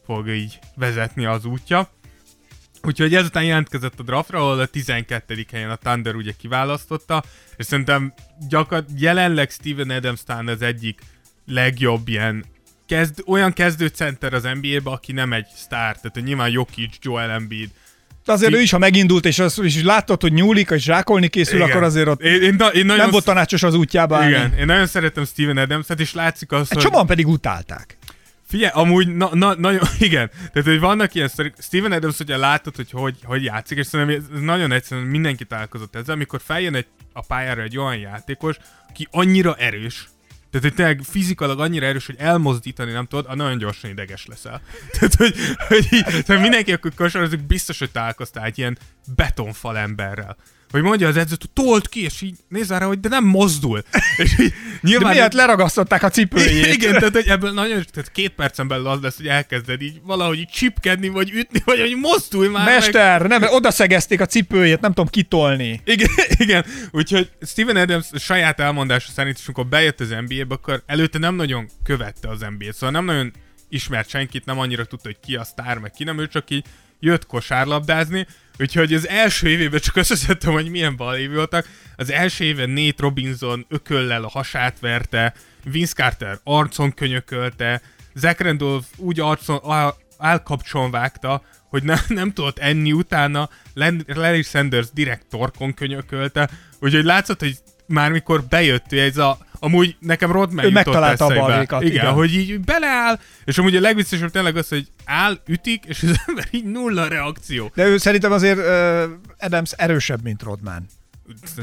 fog így vezetni az útja. Úgyhogy ezután jelentkezett a draftra, ahol a 12. helyen a Thunder ugye kiválasztotta, és szerintem gyakor- jelenleg Steven Adams talán az egyik legjobb ilyen kezd, olyan kezdőcenter az NBA-be, aki nem egy sztár, tehát nyilván Jokic, Joel Embiid, De azért ő is, ha megindult, és, az, és látod, hogy nyúlik, és zsákolni készül, Igen. akkor azért ott én, én, na- én nagyon nem volt tanácsos az útjába állni. Igen, én nagyon szeretem Steven Adams-et, és látszik azt, Egy hogy... csomóan pedig utálták. Figyelj, amúgy na, na, nagyon, igen, tehát hogy vannak ilyen sztorik, Steven Adams, hogyha látod, hogy, hogy hogy játszik, és szerintem ez nagyon egyszerűen mindenki találkozott ezzel, amikor feljön egy, a pályára egy olyan játékos, aki annyira erős, tehát, hogy tényleg fizikailag annyira erős, hogy elmozdítani nem tudod, a nagyon gyorsan ideges leszel. Tehát, hogy, hogy így, tehát mindenki, akkor kosarazik, biztos, hogy találkoztál egy ilyen betonfal emberrel. Hogy mondja az edző, hogy tolt ki, és így nézz rá, hogy de nem mozdul. És így, De nyilván miért leragasztották a cipőjét? igen, tehát hogy ebből nagyon, tehát két percen belül az lesz, hogy elkezded így valahogy így csipkedni, vagy ütni, vagy hogy mozdulj már meg. Mester, nem, oda szegezték a cipőjét, nem tudom kitolni. Igen, igen, úgyhogy Steven Adams saját elmondása szerint is, amikor bejött az NBA-be, akkor előtte nem nagyon követte az NBA-t, szóval nem nagyon ismert senkit, nem annyira tudta, hogy ki a sztár, meg ki nem, ő csak így jött kosárlabdázni, úgyhogy az első évében csak összeszedtem, hogy milyen balévi voltak. Az első éven Nate Robinson ököllel a hasát verte, Vince Carter arcon könyökölte, Zach Randolph úgy arcon, állkapcson vágta, hogy ne, nem tudott enni utána, Len- Larry Sanders direkt torkon könyökölte, úgyhogy látszott, hogy már mikor bejött, ez a, amúgy nekem Ő jutott megtalálta a balhékat, igen, igen. hogy így beleáll, és amúgy a legviccesebb tényleg az, hogy áll, ütik, és az ember így nulla reakció. De ő szerintem azért uh, Adams erősebb, mint Rodman.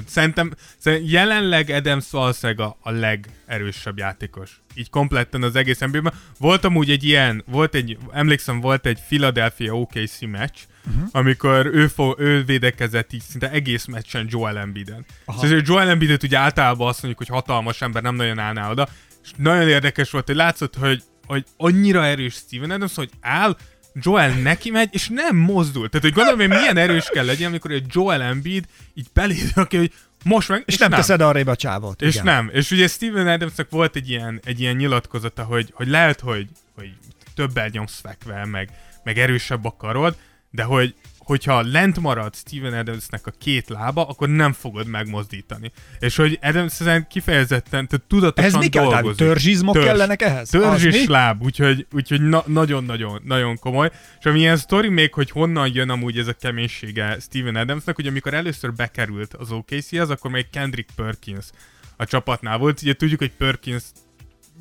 Szerintem, szerintem jelenleg Adams valószínűleg a, a legerősebb játékos. Így kompletten az egész NBA-ben. Volt amúgy egy ilyen, volt egy, emlékszem, volt egy Philadelphia OKC meccs, uh-huh. amikor ő, fo- ő védekezett így szinte egész meccsen Joel Embiiden. Szóval hogy Joel Embiidet ugye általában azt mondjuk, hogy hatalmas ember nem nagyon állná oda, és nagyon érdekes volt, hogy látszott, hogy, hogy annyira erős Steven Adams, hogy áll, Joel neki megy, és nem mozdul. Tehát, hogy gondolom, hogy milyen erős kell legyen, amikor egy Joel Embiid így beléd, aki, hogy most meg, És, nem, teszed arrébb a csávot. és igen. nem. És ugye Steven Adamsnak volt egy ilyen, egy ilyen nyilatkozata, hogy, hogy lehet, hogy, hogy többel nyomsz fekve, meg, meg erősebb a karod, de hogy hogyha lent marad Steven Adamsnek a két lába, akkor nem fogod megmozdítani. És hogy Adams ezen kifejezetten, tehát tudatosan Ehhez mi kell? Dolgozik. törzsizmok Törzs. kellenek ehhez? Törzs Az és láb, úgyhogy, úgyhogy na- nagyon-nagyon nagyon komoly. És ami ilyen sztori még, hogy honnan jön amúgy ez a keménysége Steven Adamsnak, hogy amikor először bekerült az OKC-hez, akkor még Kendrick Perkins a csapatnál volt. Ugye tudjuk, hogy Perkins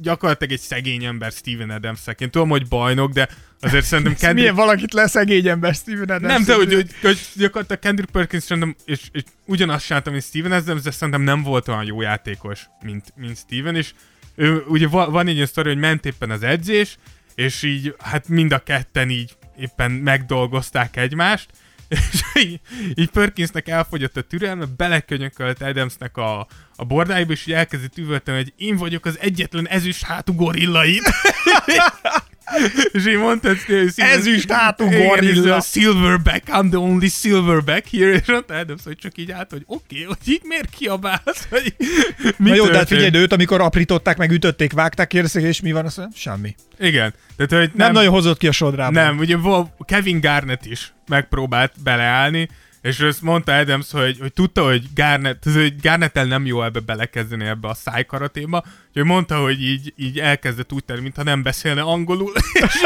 gyakorlatilag egy szegény ember Steven adams Én tudom, hogy bajnok, de azért szerintem Kendrick... Milyen valakit leszegény ember Steven Adams? Nem, de hogy, hogy, hogy gyakorlatilag Kendrick Perkins szerintem, és, és ugyanazt csináltam, mint Steven Adams, de szerintem nem volt olyan jó játékos, mint, mint Steven, és ő, ugye va- van egy ilyen sztori, hogy ment éppen az edzés, és így, hát mind a ketten így éppen megdolgozták egymást, és így, így Perkinsnek elfogyott a türelme, belekönyökölt Adamsnek a, a bordáiba, és így elkezdett üvölteni, hogy én vagyok az egyetlen ezüst hátú gorilla. és így mondta, Ezüst hátú gorilla. Silverback, I'm the only silverback here, és mondta Adams, hogy csak így át, hogy oké, okay, hogy így miért kiabálsz, hogy mi Na jó, de hát figyelj, őt, amikor aprították, meg ütötték, vágták, kérdezték, és mi van? Azt mondja, semmi. Igen, tehát hogy Nem, nem nagyon hozott ki a sodrában. nem, ugye Kevin Garnett is megpróbált beleállni, és ezt mondta Adams, hogy, hogy tudta, hogy Garnett, hogy Garnettel nem jó ebbe belekezdeni ebbe a szájkaratéba, hogy mondta, hogy így, így elkezdett úgy tenni, mintha nem beszélne angolul, és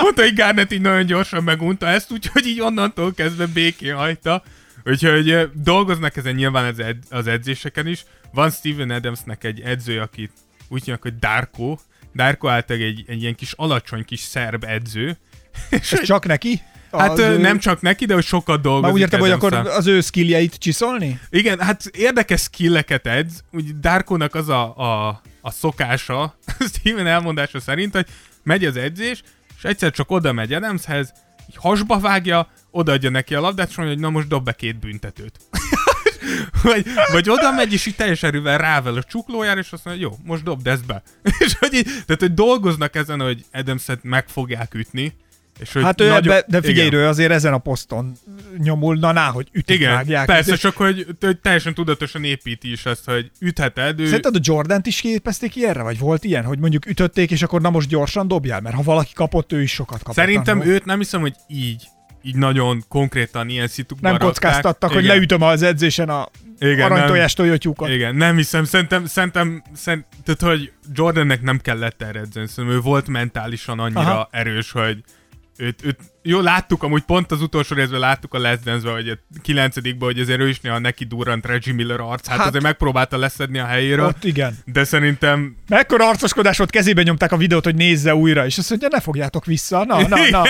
mondta, hogy Garnett így nagyon gyorsan megunta ezt, úgyhogy így onnantól kezdve békén hagyta. Úgyhogy dolgoznak ezen nyilván az, ed- az edzéseken is. Van Steven Adamsnek egy edző, akit úgy hívják, hogy Darko. Darko általában egy, egy ilyen kis alacsony kis szerb edző. És Ez csak neki? Hát ő- nem csak neki, de hogy sokat dolgozik. Már úgy értem, hogy akkor az ő skilljeit csiszolni? Igen, hát érdekes skilleket edz. Úgy Darkónak az a, a, a szokása, Steven elmondása szerint, hogy megy az edzés, és egyszer csak oda megy Adamshez, így hasba vágja, odaadja neki a labdát, és mondja, hogy na most dob be két büntetőt. vagy, vagy oda megy, és így teljes erővel rável a csuklójára, és azt mondja, jó, most dobd ezt be. és hogy így, tehát, hogy dolgoznak ezen, hogy Adamset meg fogják ütni, és hogy Hát ő nagyon- ebbe, de figyelj, igen. ő azért ezen a poszton nyomul, na ná, hogy ütik, Igen, vágják. persze, De- csak hogy, hogy teljesen tudatosan építi is ezt, hogy ütheted, ő... Szerinted a Jordant is képezték ilyenre? Vagy volt ilyen, hogy mondjuk ütötték, és akkor na most gyorsan dobjál? Mert ha valaki kapott, ő is sokat kapott. Szerintem őt nem hiszem, hogy így, így nagyon konkrétan ilyen szitukban nem kockáztattak, hogy Igen. leütöm az edzésen a Igen, aranytojás tojótyúkot. Igen, nem hiszem, szerintem, szerintem, szerintem tehát, hogy Jordannek nem kellett erre edzeni, szerintem ő volt mentálisan annyira Aha. erős, hogy őt, őt, jó, láttuk, amúgy pont az utolsó részben láttuk a Last Dance-ben, vagy a kilencedikben, hogy azért ő is néha neki durrant Reggie Miller arc, hát, hát azért megpróbálta leszedni a helyéről. Ott igen. De szerintem... Mekkora arcoskodás volt, kezébe nyomták a videót, hogy nézze újra, és azt mondja, ne fogjátok vissza, na, na, na,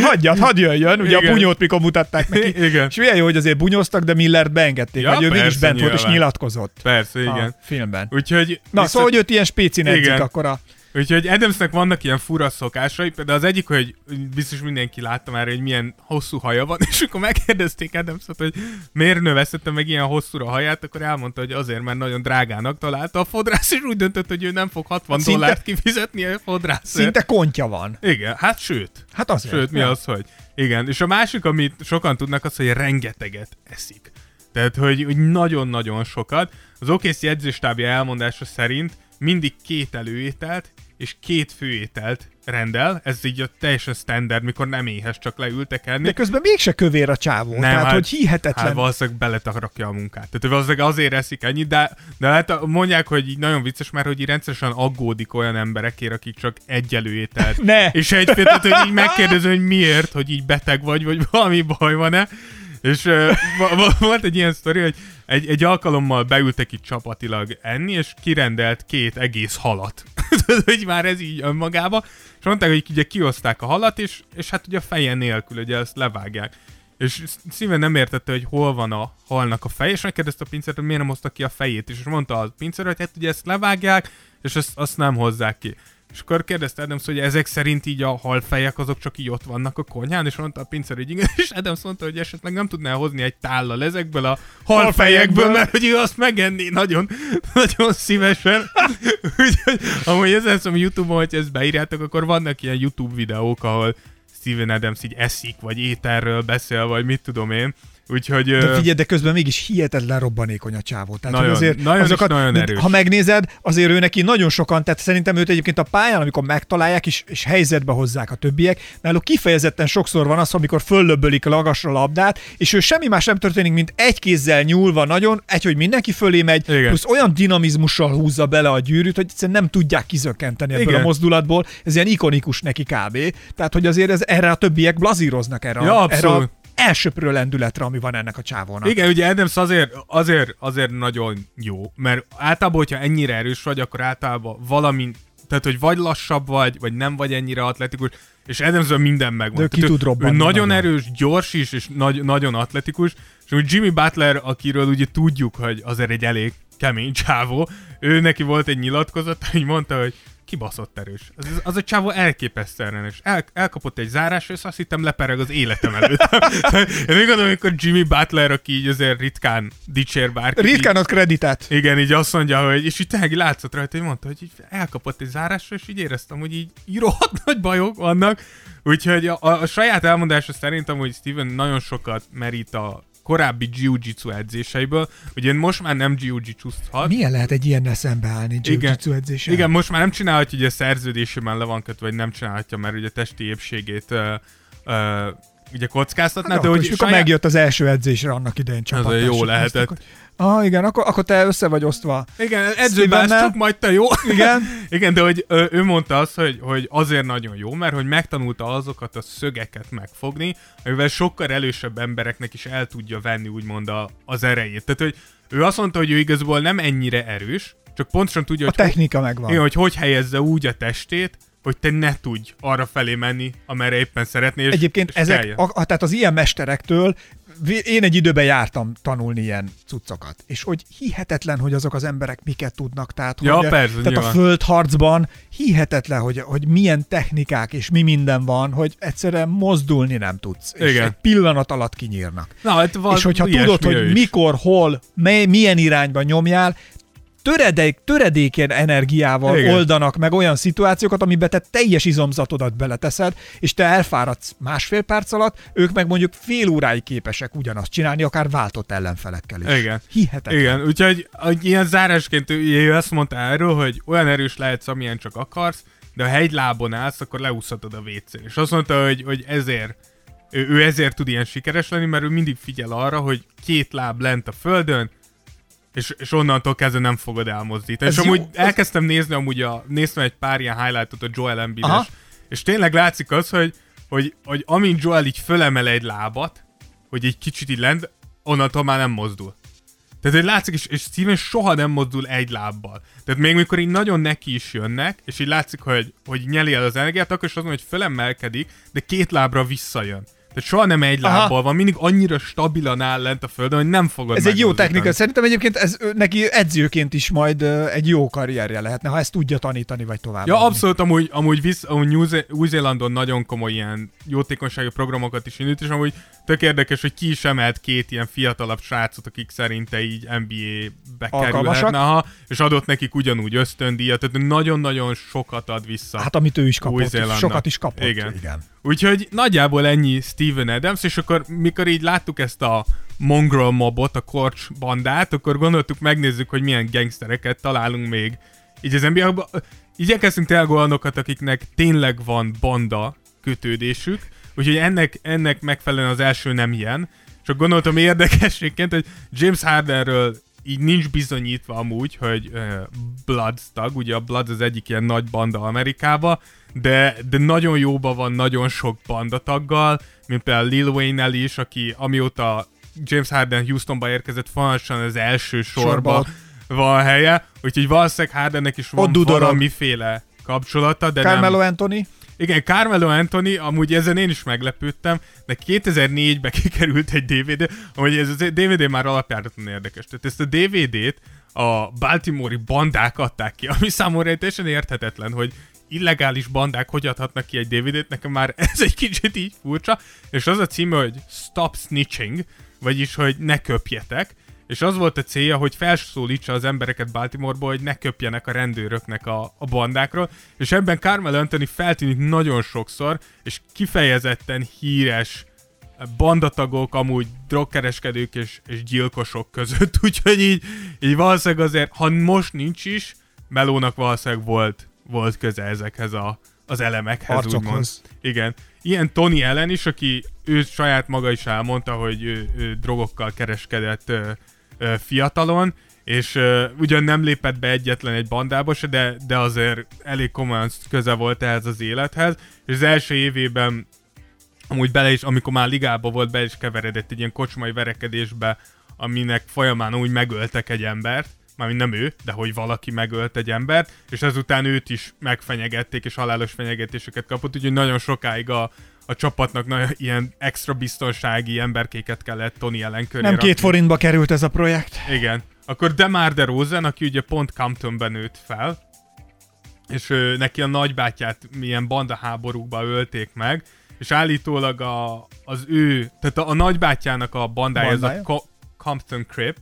hagyjad, hadd jöjjön, ugye igen. a bunyót mikor mutatták neki. Igen. És milyen jó, hogy azért bunyóztak, de Millert beengedték, ja, hogy ő mégis bent nyilván. volt és nyilatkozott. Persze, igen. A filmben. Úgyhogy... Na, viszont... szóval, hogy őt ilyen spéci akkor a Úgyhogy Adamsnek vannak ilyen fura szokásai, például az egyik, hogy biztos mindenki látta már, hogy milyen hosszú haja van, és akkor megkérdezték Adamsot, hogy miért növesztette meg ilyen hosszúra a haját, akkor elmondta, hogy azért, mert nagyon drágának találta a fodrász, és úgy döntött, hogy ő nem fog 60 szinte, dollárt kifizetni a fodrászért. Szinte kontja van. Igen, hát sőt. Hát azért. Sőt, mi ja. az, hogy igen. És a másik, amit sokan tudnak, az, hogy rengeteget eszik. Tehát, hogy, hogy nagyon-nagyon sokat. Az OKC edzőstábja elmondása szerint mindig két előételt és két főételt rendel, ez így a teljesen standard, mikor nem éhes, csak leültek enni. De közben mégse kövér a csávó, nem, tehát hát, hogy hihetetlen. Hát valószínűleg beletakrakja a munkát. Tehát valószínűleg azért eszik ennyit, de, de hát mondják, hogy így nagyon vicces, mert hogy így rendszeresen aggódik olyan emberekért, akik csak egy előételt. ne! És egy tehát, hogy így megkérdező, hogy miért, hogy így beteg vagy, vagy valami baj van-e. És uh, volt egy ilyen sztori, hogy egy, egy alkalommal beültek itt csapatilag enni, és kirendelt két egész halat. Hogy már ez így önmagába. És mondták, hogy ugye kioszták a halat, és, és hát ugye a feje nélkül, ugye ezt levágják. És szíven nem értette, hogy hol van a halnak a fej, és megkérdezte a pincert, hogy miért nem hozta ki a fejét, és mondta a pincer, hogy hát ugye ezt levágják, és ezt, azt nem hozzák ki. És akkor kérdezte Adams, hogy ezek szerint így a halfejek azok csak így ott vannak a konyhán, és mondta a pincer, hogy igen, és Adams mondta, hogy esetleg nem tudná hozni egy tállal ezekből a halfejekből, mert hogy ő azt megenni nagyon, nagyon szívesen. Úgyhogy amúgy ezen szóval Youtube-on, hogy ezt beírjátok, akkor vannak ilyen YouTube videók, ahol Steven Adams így eszik, vagy ételről beszél, vagy mit tudom én, Úgyhogy, de figyelj, de közben mégis hihetetlen robbanékony a csávó. Tehát, nagyon, azért nagyon, azokat, nagyon erős. Ha megnézed, azért ő neki nagyon sokan, tehát szerintem őt egyébként a pályán, amikor megtalálják és, és helyzetbe hozzák a többiek, náluk kifejezetten sokszor van az, amikor föllöbbölik a lagasra labdát, és ő semmi más nem történik, mint egy kézzel nyúlva nagyon, egy, hogy mindenki fölé megy, Igen. plusz olyan dinamizmussal húzza bele a gyűrűt, hogy egyszerűen nem tudják kizökkenteni ebből Igen. a mozdulatból. Ez ilyen ikonikus neki kb. Tehát, hogy azért ez, erre a többiek blazíroznak erre, ja, a, erre a elsőprő lendületre, ami van ennek a csávónak. Igen, ugye Adams azért, azért, azért nagyon jó, mert általában, hogyha ennyire erős vagy, akkor általában valami, tehát hogy vagy lassabb vagy, vagy nem vagy ennyire atletikus, és Adamsben minden megvan. De ki tud robbanni. Ő nagyon nagyon erős, gyors is, és nagy, nagyon atletikus, és úgy Jimmy Butler, akiről ugye tudjuk, hogy azért egy elég kemény csávó, ő neki volt egy nyilatkozat, hogy mondta, hogy kibaszott erős. Az, az a csávó elképesztően erős. El, elkapott egy zárás, és azt hittem lepereg az életem előtt. Én úgy gondolom, amikor Jimmy Butler, aki így azért ritkán dicsér bárki. Ritkán ad kreditet. Igen, így azt mondja, hogy, és így tényleg látszott rajta, hogy mondta, hogy így elkapott egy zárásra, és így éreztem, hogy így, így rohadt nagy bajok vannak. Úgyhogy a, a, a saját elmondása szerint amúgy Steven nagyon sokat merít a korábbi jiu-jitsu edzéseiből. Ugye most már nem jiu-jitsu-zhat. Milyen lehet egy ilyennel szembeállni jiu-jitsu edzéssel? Igen, most már nem csinálhatja, hogy a szerződésében le van kötve, vagy nem csinálhatja, mert ugye testi épségét uh, uh, ugye kockáztatná, hát de hogy saját... megjött az első edzésre annak idején csapat. Ez jó lehetett. Hogy Ah, igen, akkor, akkor te össze vagy osztva. Igen, edzőben csak majd te jó. Igen. igen, de hogy ő, ő mondta azt, hogy, hogy azért nagyon jó, mert hogy megtanulta azokat a szögeket megfogni, amivel sokkal elősebb embereknek is el tudja venni úgymond a, az erejét. Tehát, hogy ő azt mondta, hogy ő igazából nem ennyire erős, csak pontosan tudja, a hogy technika hogy, megvan. Igen, hogy hogy helyezze úgy a testét, hogy te ne tudj arra felé menni, amerre éppen szeretnél. Egyébként és ezek, a, a, tehát az ilyen mesterektől én egy időben jártam tanulni ilyen cuccokat, és hogy hihetetlen, hogy azok az emberek miket tudnak. Tehát, ja, hogy, persze, tehát nyilván. a földharcban hihetetlen, hogy, hogy milyen technikák és mi minden van, hogy egyszerűen mozdulni nem tudsz. Igen. És egy pillanat alatt kinyírnak. Na, hát van, és hogyha tudod, hogy is. mikor, hol, mely, milyen irányba nyomjál, töredék, töredékén energiával Igen. oldanak meg olyan szituációkat, amiben te teljes izomzatodat beleteszed, és te elfáradsz másfél perc alatt, ők meg mondjuk fél óráig képesek ugyanazt csinálni, akár váltott ellenfelekkel is. Igen. Hihetetlen. Igen, úgyhogy ilyen zárásként ő azt mondta erről, hogy olyan erős lehetsz, amilyen csak akarsz, de ha egy lábon állsz, akkor leúszhatod a wc És azt mondta, hogy, hogy ezért ő, ő ezért tud ilyen sikeres lenni, mert ő mindig figyel arra, hogy két láb lent a földön, És, és onnantól kezdve nem fogod elmozdítani. Ez és jó, amúgy ez- elkezdtem nézni, amúgy a, néztem egy pár ilyen highlightot a Joel embiid és tényleg látszik az, hogy, hogy, hogy amint Joel így fölemel egy lábat, hogy egy kicsit így lent, onnantól már nem mozdul. Tehát, hogy látszik, és, és Steven soha nem mozdul egy lábbal. Tehát még mikor így nagyon neki is jönnek, és így látszik, hogy, hogy nyeli el az energiát, akkor is az, hogy fölemelkedik, de két lábra visszajön. Tehát soha nem egy Aha. lábbal van, mindig annyira stabilan áll lent a földön, hogy nem fogod Ez egy jó technika. Szerintem egyébként ez neki edzőként is majd egy jó karrierje lehetne, ha ezt tudja tanítani, vagy tovább. Ja, abszolút, amúgy, amúgy, visz, amúgy New Ze- Új-Zélandon nagyon komoly ilyen jótékonysági programokat is indít, és amúgy tök érdekes, hogy ki is emelt két ilyen fiatalabb srácot, akik szerinte így NBA-be kerülhetne, aha, és adott nekik ugyanúgy ösztöndíjat, tehát nagyon-nagyon sokat ad vissza. Hát amit ő is kapott, sokat is kapott. Igen. Igen. Úgyhogy nagyjából ennyi Steven Adams, és akkor mikor így láttuk ezt a mongrel mobot, a korcs bandát, akkor gondoltuk, megnézzük, hogy milyen gangstereket találunk még így az nba Igyekeztünk tényleg olyanokat, akiknek tényleg van banda kötődésük, úgyhogy ennek, ennek megfelelően az első nem ilyen. Csak gondoltam érdekességként, hogy James Hardenről így nincs bizonyítva amúgy, hogy uh, Bloods tag, ugye a Bloods az egyik ilyen nagy banda Amerikába, de, de nagyon jóba van nagyon sok bandataggal, mint például Lil Wayne-el is, aki amióta James Harden Houstonba érkezett, fontosan az első sorba, Sorba van helye, úgyhogy valószínűleg Hardennek is van Ott dudorog. valamiféle kapcsolata, de Carmelo nem... Anthony, Igen, Carmelo Anthony, amúgy ezen én is meglepődtem, de 2004-ben kikerült egy DVD, amúgy ez a DVD már alapjáraton érdekes. Tehát ezt a DVD-t a Baltimore-i bandák adták ki, ami számomra egy teljesen érthetetlen, hogy illegális bandák hogy adhatnak ki egy DVD-t, nekem már ez egy kicsit így furcsa, és az a címe, hogy Stop Snitching, vagyis, hogy ne köpjetek, és az volt a célja, hogy felszólítsa az embereket Baltimoreból, hogy ne köpjenek a rendőröknek a, a bandákról, és ebben Carmel Anthony feltűnik nagyon sokszor, és kifejezetten híres bandatagok, amúgy drogkereskedők és, és gyilkosok között, úgyhogy így, így valószínűleg azért, ha most nincs is, Melónak valószínűleg volt, volt köze ezekhez a, az elemekhez, úgymond. Harcokhoz. Igen. Ilyen Tony Ellen is, aki ő saját maga is elmondta, hogy ő, ő drogokkal kereskedett fiatalon, és ö, ugyan nem lépett be egyetlen egy bandába se, de, de azért elég komolyan köze volt ehhez az élethez, és az első évében amúgy bele is, amikor már ligába volt, be is keveredett egy ilyen kocsmai verekedésbe, aminek folyamán úgy megöltek egy embert, mármint nem ő, de hogy valaki megölt egy embert, és ezután őt is megfenyegették, és halálos fenyegetéseket kapott, úgyhogy nagyon sokáig a, a csapatnak nagyon ilyen extra biztonsági emberkéket kellett Tony ellen köré nem rakni. két forintba került ez a projekt. Igen. Akkor Demar DeRozan, aki ugye pont Comptonben nőtt fel, és ő, neki a nagybátyát milyen bandaháborúkba ölték meg, és állítólag a, az ő, tehát a, a nagybátyának a bandája, ez a Bandája? Co- Compton Crip,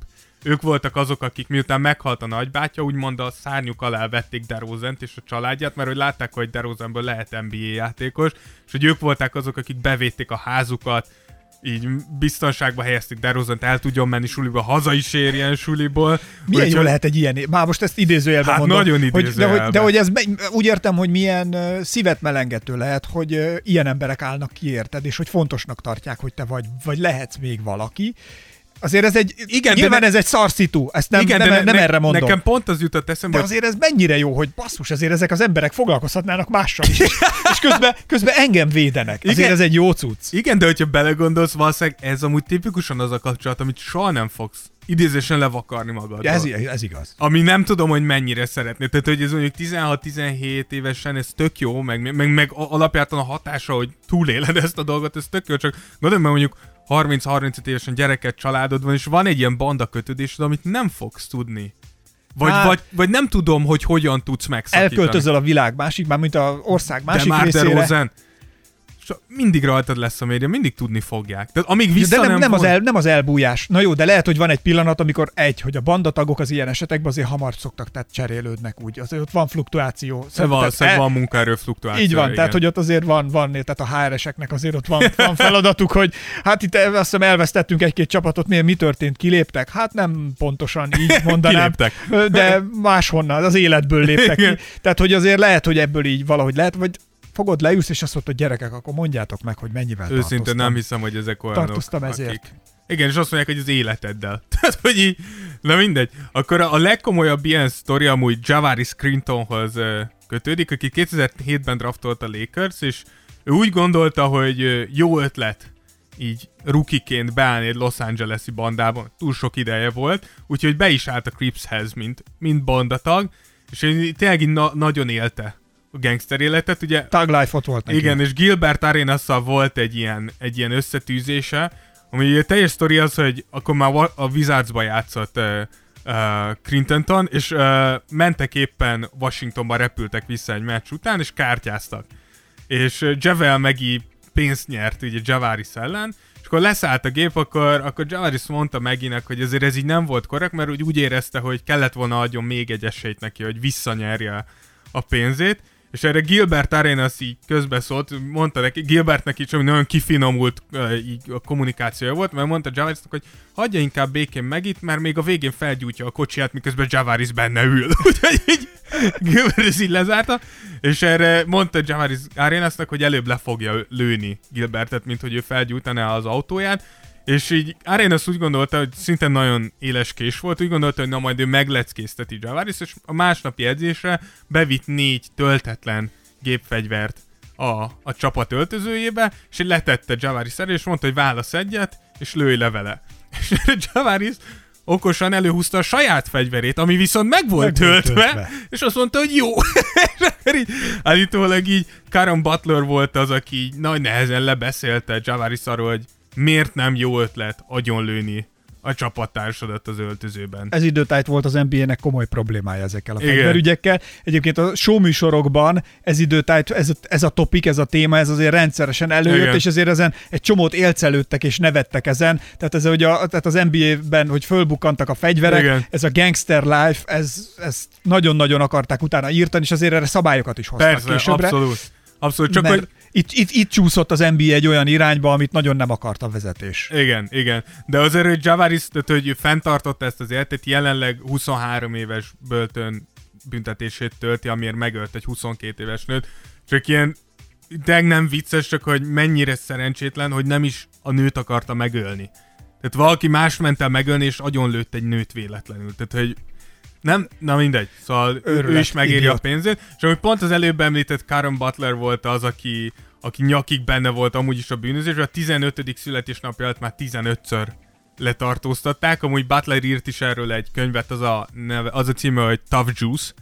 ők voltak azok, akik miután meghalt a nagybátya, úgymond a szárnyuk alá vették DeRozant és a családját, mert hogy látták, hogy DeRozanből lehet NBA játékos, és hogy ők voltak azok, akik bevédték a házukat, így biztonságba helyezték DeRozant, el tudjon menni suliba, haza is érjen suliból. Milyen jó lehet egy ilyen, már most ezt idézőjelben Hát mondom. nagyon hogy, de, hogy, idézőjelben. de hogy ez úgy értem, hogy milyen uh, szívet melengető lehet, hogy uh, ilyen emberek állnak ki érted, és hogy fontosnak tartják, hogy te vagy, vagy lehetsz még valaki. Azért ez egy, Igen, de nyilván ne- ez egy szarszitu, ezt nem, Igen, nem, de ne, nem ne, erre mondom. Nekem pont az jutott eszembe, De hogy azért ez mennyire jó, hogy basszus, azért ezek az emberek foglalkozhatnának mással is, és közben, közben engem védenek. Azért Igen. ez egy jó cucc. Igen, de hogyha belegondolsz, valószínűleg ez amúgy tipikusan az a kapcsolat, amit soha nem fogsz idézésen levakarni magadról. Ez, ez igaz. Ami nem tudom, hogy mennyire szeretnéd. Tehát, hogy ez mondjuk 16-17 évesen, ez tök jó, meg, meg, meg alapjártan a hatása, hogy túléled ezt a dolgot, ez tök jó, csak gondolom, mert mondjuk 30-35 évesen gyereket, családod van, és van egy ilyen banda kötődésed, amit nem fogsz tudni. Vagy, Hát- vagy, vagy nem tudom, hogy hogyan tudsz megszakítani. Elköltözöl a világ másik, már mint a ország másik de már részére. DeRozan, so, mindig rajtad lesz a média, mindig tudni fogják. Tehát amíg vissza de nem, nem, nem, az fog- el, nem az elbújás. Na jó, de lehet, hogy van egy pillanat, amikor egy, hogy a bandatagok az ilyen esetekben azért hamar szoktak, tehát cserélődnek úgy. Azért ott van fluktuáció. Szóval valószínűleg e- van munkaerő fluktuáció. Így van, igen. tehát hogy ott azért van, van, tehát a HR-eseknek azért ott van, van feladatuk, hogy hát itt azt hiszem elvesztettünk egy-két csapatot, mi, mi történt, kiléptek? Hát nem pontosan így mondanám, Kiléptek. de máshonnan, az életből léptek ki. Tehát, hogy azért lehet, hogy ebből így valahogy lehet, vagy fogod leülsz, és azt mondod, gyerekek, akkor mondjátok meg, hogy mennyivel Őszintén tartoztam. nem hiszem, hogy ezek olyanok, Tartoztam ezért. akik Igen, és azt mondják, hogy az életeddel. Tehát, hogy így, na mindegy. Akkor a, a legkomolyabb ilyen sztori amúgy Javaris Crintonhoz uh, kötődik, aki 2007-ben draftolt a Lakers, és ő úgy gondolta, hogy jó ötlet így rukiként beállni egy Los Angeles-i bandában, túl sok ideje volt, úgyhogy be is állt a Cripshez, mint, mint bandatag, és én tényleg így na- nagyon élte gangster életet, ugye... Tag life-ot volt neki. Igen, és Gilbert arenas volt egy ilyen, egy ilyen összetűzése, ami a teljes sztori az, hogy akkor már a Wizardsba játszott uh, uh, és uh, mentek éppen Washingtonba, repültek vissza egy meccs után, és kártyáztak. És uh, Javel megi pénzt nyert ugye Javaris ellen, és akkor leszállt a gép, akkor, akkor Javaris mondta Meginek, hogy azért ez így nem volt korrekt, mert úgy, úgy érezte, hogy kellett volna adjon még egy esélyt neki, hogy visszanyerje a pénzét, és erre Gilbert Arenas így közbeszólt, mondta neki, Gilbertnek is, hogy nagyon kifinomult így a kommunikációja volt, mert mondta Javarisnak, hogy hagyja inkább békén meg itt, mert még a végén felgyújtja a kocsiját, miközben Javaris benne ül. Úgyhogy így Gilbert ez így lezárta, és erre mondta Javaris Arenasnak, hogy előbb le fogja lőni Gilbertet, mint hogy ő felgyújtaná az autóját, és így Arenas úgy gondolta, hogy szinte nagyon éles kés volt, úgy gondolta, hogy na majd ő megleckézteti Javaris, és a másnapi edzésre bevitt négy töltetlen gépfegyvert a, a csapat öltözőjébe, és letette Javaris elé, és mondta, hogy válasz egyet, és lőj le vele. És Javaris okosan előhúzta a saját fegyverét, ami viszont meg volt meg töltve, töltve, és azt mondta, hogy jó. és akkor így, állítólag így Karen Butler volt az, aki így nagy nehezen lebeszélte Javaris arról, hogy miért nem jó ötlet agyonlőni a csapattársadat az öltözőben. Ez időtájt volt az NBA-nek komoly problémája ezekkel a fegyverügyekkel. Egyébként a showműsorokban ez időtájt, ez, ez a topik, ez a téma, ez azért rendszeresen előjött, Igen. és ezért ezen egy csomót élcelődtek és nevettek ezen. Tehát ez ugye a, tehát az NBA-ben, hogy fölbukkantak a fegyverek, Igen. ez a gangster life, ez, ez nagyon-nagyon akarták utána írtani, és azért erre szabályokat is hoztak Persze, későbbre. abszolút. Abszolút, csak mert, hogy itt, itt, itt csúszott az NBA egy olyan irányba, amit nagyon nem akart a vezetés. Igen, igen. De azért, hogy Javaris, tehát, hogy fenntartotta ezt az életet, jelenleg 23 éves börtön büntetését tölti, amiért megölt egy 22 éves nőt. Csak ilyen de nem vicces, csak hogy mennyire szerencsétlen, hogy nem is a nőt akarta megölni. Tehát valaki más ment el megölni, és agyon lőtt egy nőt véletlenül. Tehát, hogy nem, na mindegy. Szóval Örület, ő is megéri idiot. a pénzét. És ami pont az előbb említett Karen Butler volt az, aki, aki nyakig benne volt amúgy is a bűnözés, a 15. születésnapja előtt már 15-ször letartóztatták. Amúgy Butler írt is erről egy könyvet, az a, neve, az a címe, hogy Tough Juice.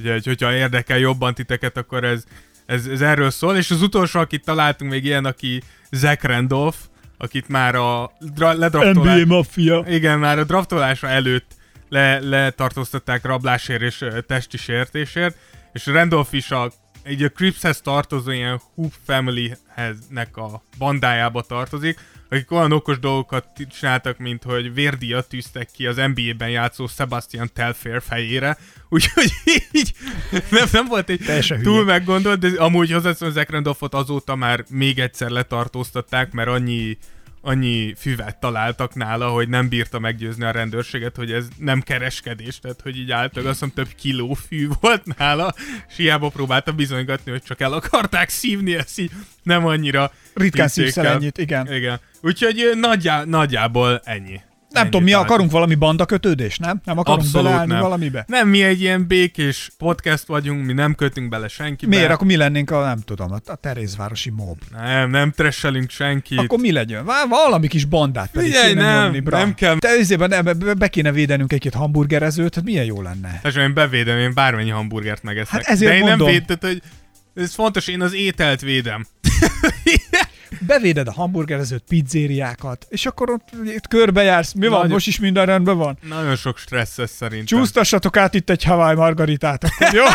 Ugye, hogyha érdekel jobban titeket, akkor ez, ez, ez erről szól. És az utolsó, akit találtunk még ilyen, aki Zach Randolph, akit már a dra- ledraftolás... NBA Mafia. Igen, már a draftolása előtt le, letartóztatták rablásért és testi sértésért, és Randolph is a, egy a Cripshez tartozó ilyen Hoop Family-nek a bandájába tartozik, akik olyan okos dolgokat csináltak, mint hogy vérdíjat tűztek ki az NBA-ben játszó Sebastian Telfair fejére, úgyhogy így nem, nem volt egy Teljesen túl hülye. meggondolt, de amúgy hozzátszom, Zach Randolphot azóta már még egyszer letartóztatták, mert annyi annyi füvet találtak nála, hogy nem bírta meggyőzni a rendőrséget, hogy ez nem kereskedés, tehát hogy így általában azt mondom, több kiló fű volt nála, és hiába próbálta bizonygatni, hogy csak el akarták szívni, ezt így nem annyira Ritkán szívsz ennyit, igen. Igen. Úgyhogy nagyjá, nagyjából ennyi. Nem tudom, mi akarunk valami banda kötődés, nem? Nem akarunk Abszolút beleállni nem. valamibe? Nem, mi egy ilyen békés podcast vagyunk, mi nem kötünk bele senkibe. Miért? Akkor mi lennénk a, nem tudom, a Terézvárosi mob. Nem, nem tresselünk senkit. Akkor mi legyen? Valami kis bandát pedig Figyelj, kéne nem, nyomni, bra. nem kell. Te ezében be, be, kéne védenünk egy-két hamburgerezőt, hát milyen jó lenne. Tehát én bevédem, én bármennyi hamburgert megeszek. Hát ezért De én mondom. nem véd, hogy ez fontos, én az ételt védem. bevéded a hamburgerezőt, pizzériákat, és akkor ott, ott körbejársz. Mi van? Nagyon, Most is minden rendben van? Nagyon sok stressz ez szerintem. Csúsztassatok át itt egy Hawaii margaritát, akkor jó?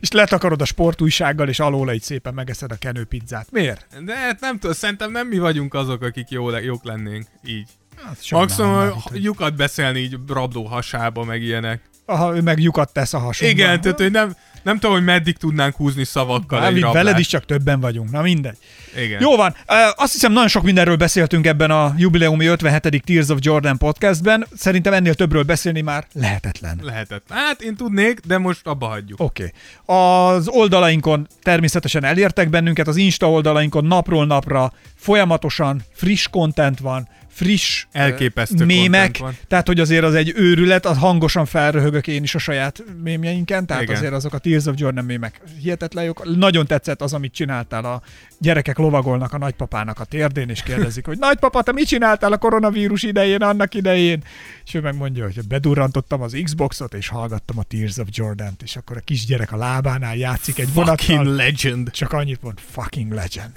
és letakarod a sportújsággal, és alóla így szépen megeszed a kenőpizzát. Miért? De hát nem tudom, szerintem nem mi vagyunk azok, akik jó, jók lennénk így. Hát, Maximum lyukat beszélni így rabló hasába, meg ilyenek. Aha, ő meg lyukat tesz a hasonban. Igen, tehát hogy nem, Nem tudom, hogy meddig tudnánk húzni szavakkal egy Dávid, veled is csak többen vagyunk. Na mindegy. Igen. Jó van, azt hiszem nagyon sok mindenről beszéltünk ebben a jubileumi 57. Tears of Jordan podcastben. Szerintem ennél többről beszélni már lehetetlen. Lehetett. Hát én tudnék, de most abba hagyjuk. Oké. Okay. Az oldalainkon természetesen elértek bennünket, az Insta oldalainkon napról napra folyamatosan friss content van, friss Elképesztő mémek, van. tehát hogy azért az egy őrület, az hangosan felröhögök én is a saját mémjeinken, tehát Igen. azért azok a Tears of Jordan mémek hihetetlen jók. Nagyon tetszett az, amit csináltál, a gyerekek lovagolnak a nagypapának a térdén, és kérdezik, hogy nagypapa, te mit csináltál a koronavírus idején, annak idején? És ő megmondja, hogy bedurrantottam az Xboxot, és hallgattam a Tears of Jordan-t, és akkor a kisgyerek a lábánál játszik egy Fucking vonattal, legend. csak annyit mond, fucking legend.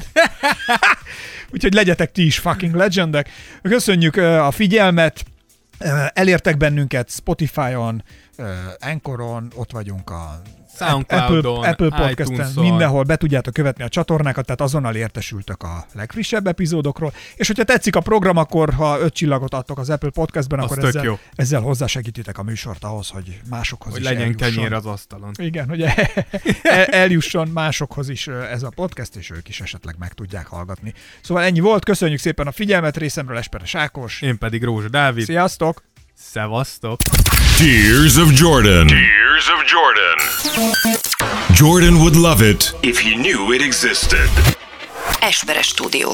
Úgyhogy legyetek ti is fucking legendek. Köszönjük a figyelmet, elértek bennünket Spotify-on, ö, Anchoron, ott vagyunk a Soundcloudon, Apple, Apple Podcast-en, mindenhol be tudjátok követni a csatornákat, tehát azonnal értesültök a legfrissebb epizódokról. És hogyha tetszik a program, akkor ha öt csillagot adtok az Apple Podcastben, Az akkor ezzel, jó. ezzel hozzásegítitek a műsort ahhoz, hogy másokhoz Hogy is legyen eljusson. kenyér az asztalon. Igen, hogy el- eljusson másokhoz is ez a podcast, és ők is esetleg meg tudják hallgatni. Szóval ennyi volt, köszönjük szépen a figyelmet, részemről Esperes Ákos. Én pedig Rózsa Dávid. Sziasztok! Szevasztok! Tears of Jordan. Tears of Jordan. Jordan would love it if he knew it existed. Esperes stúdió.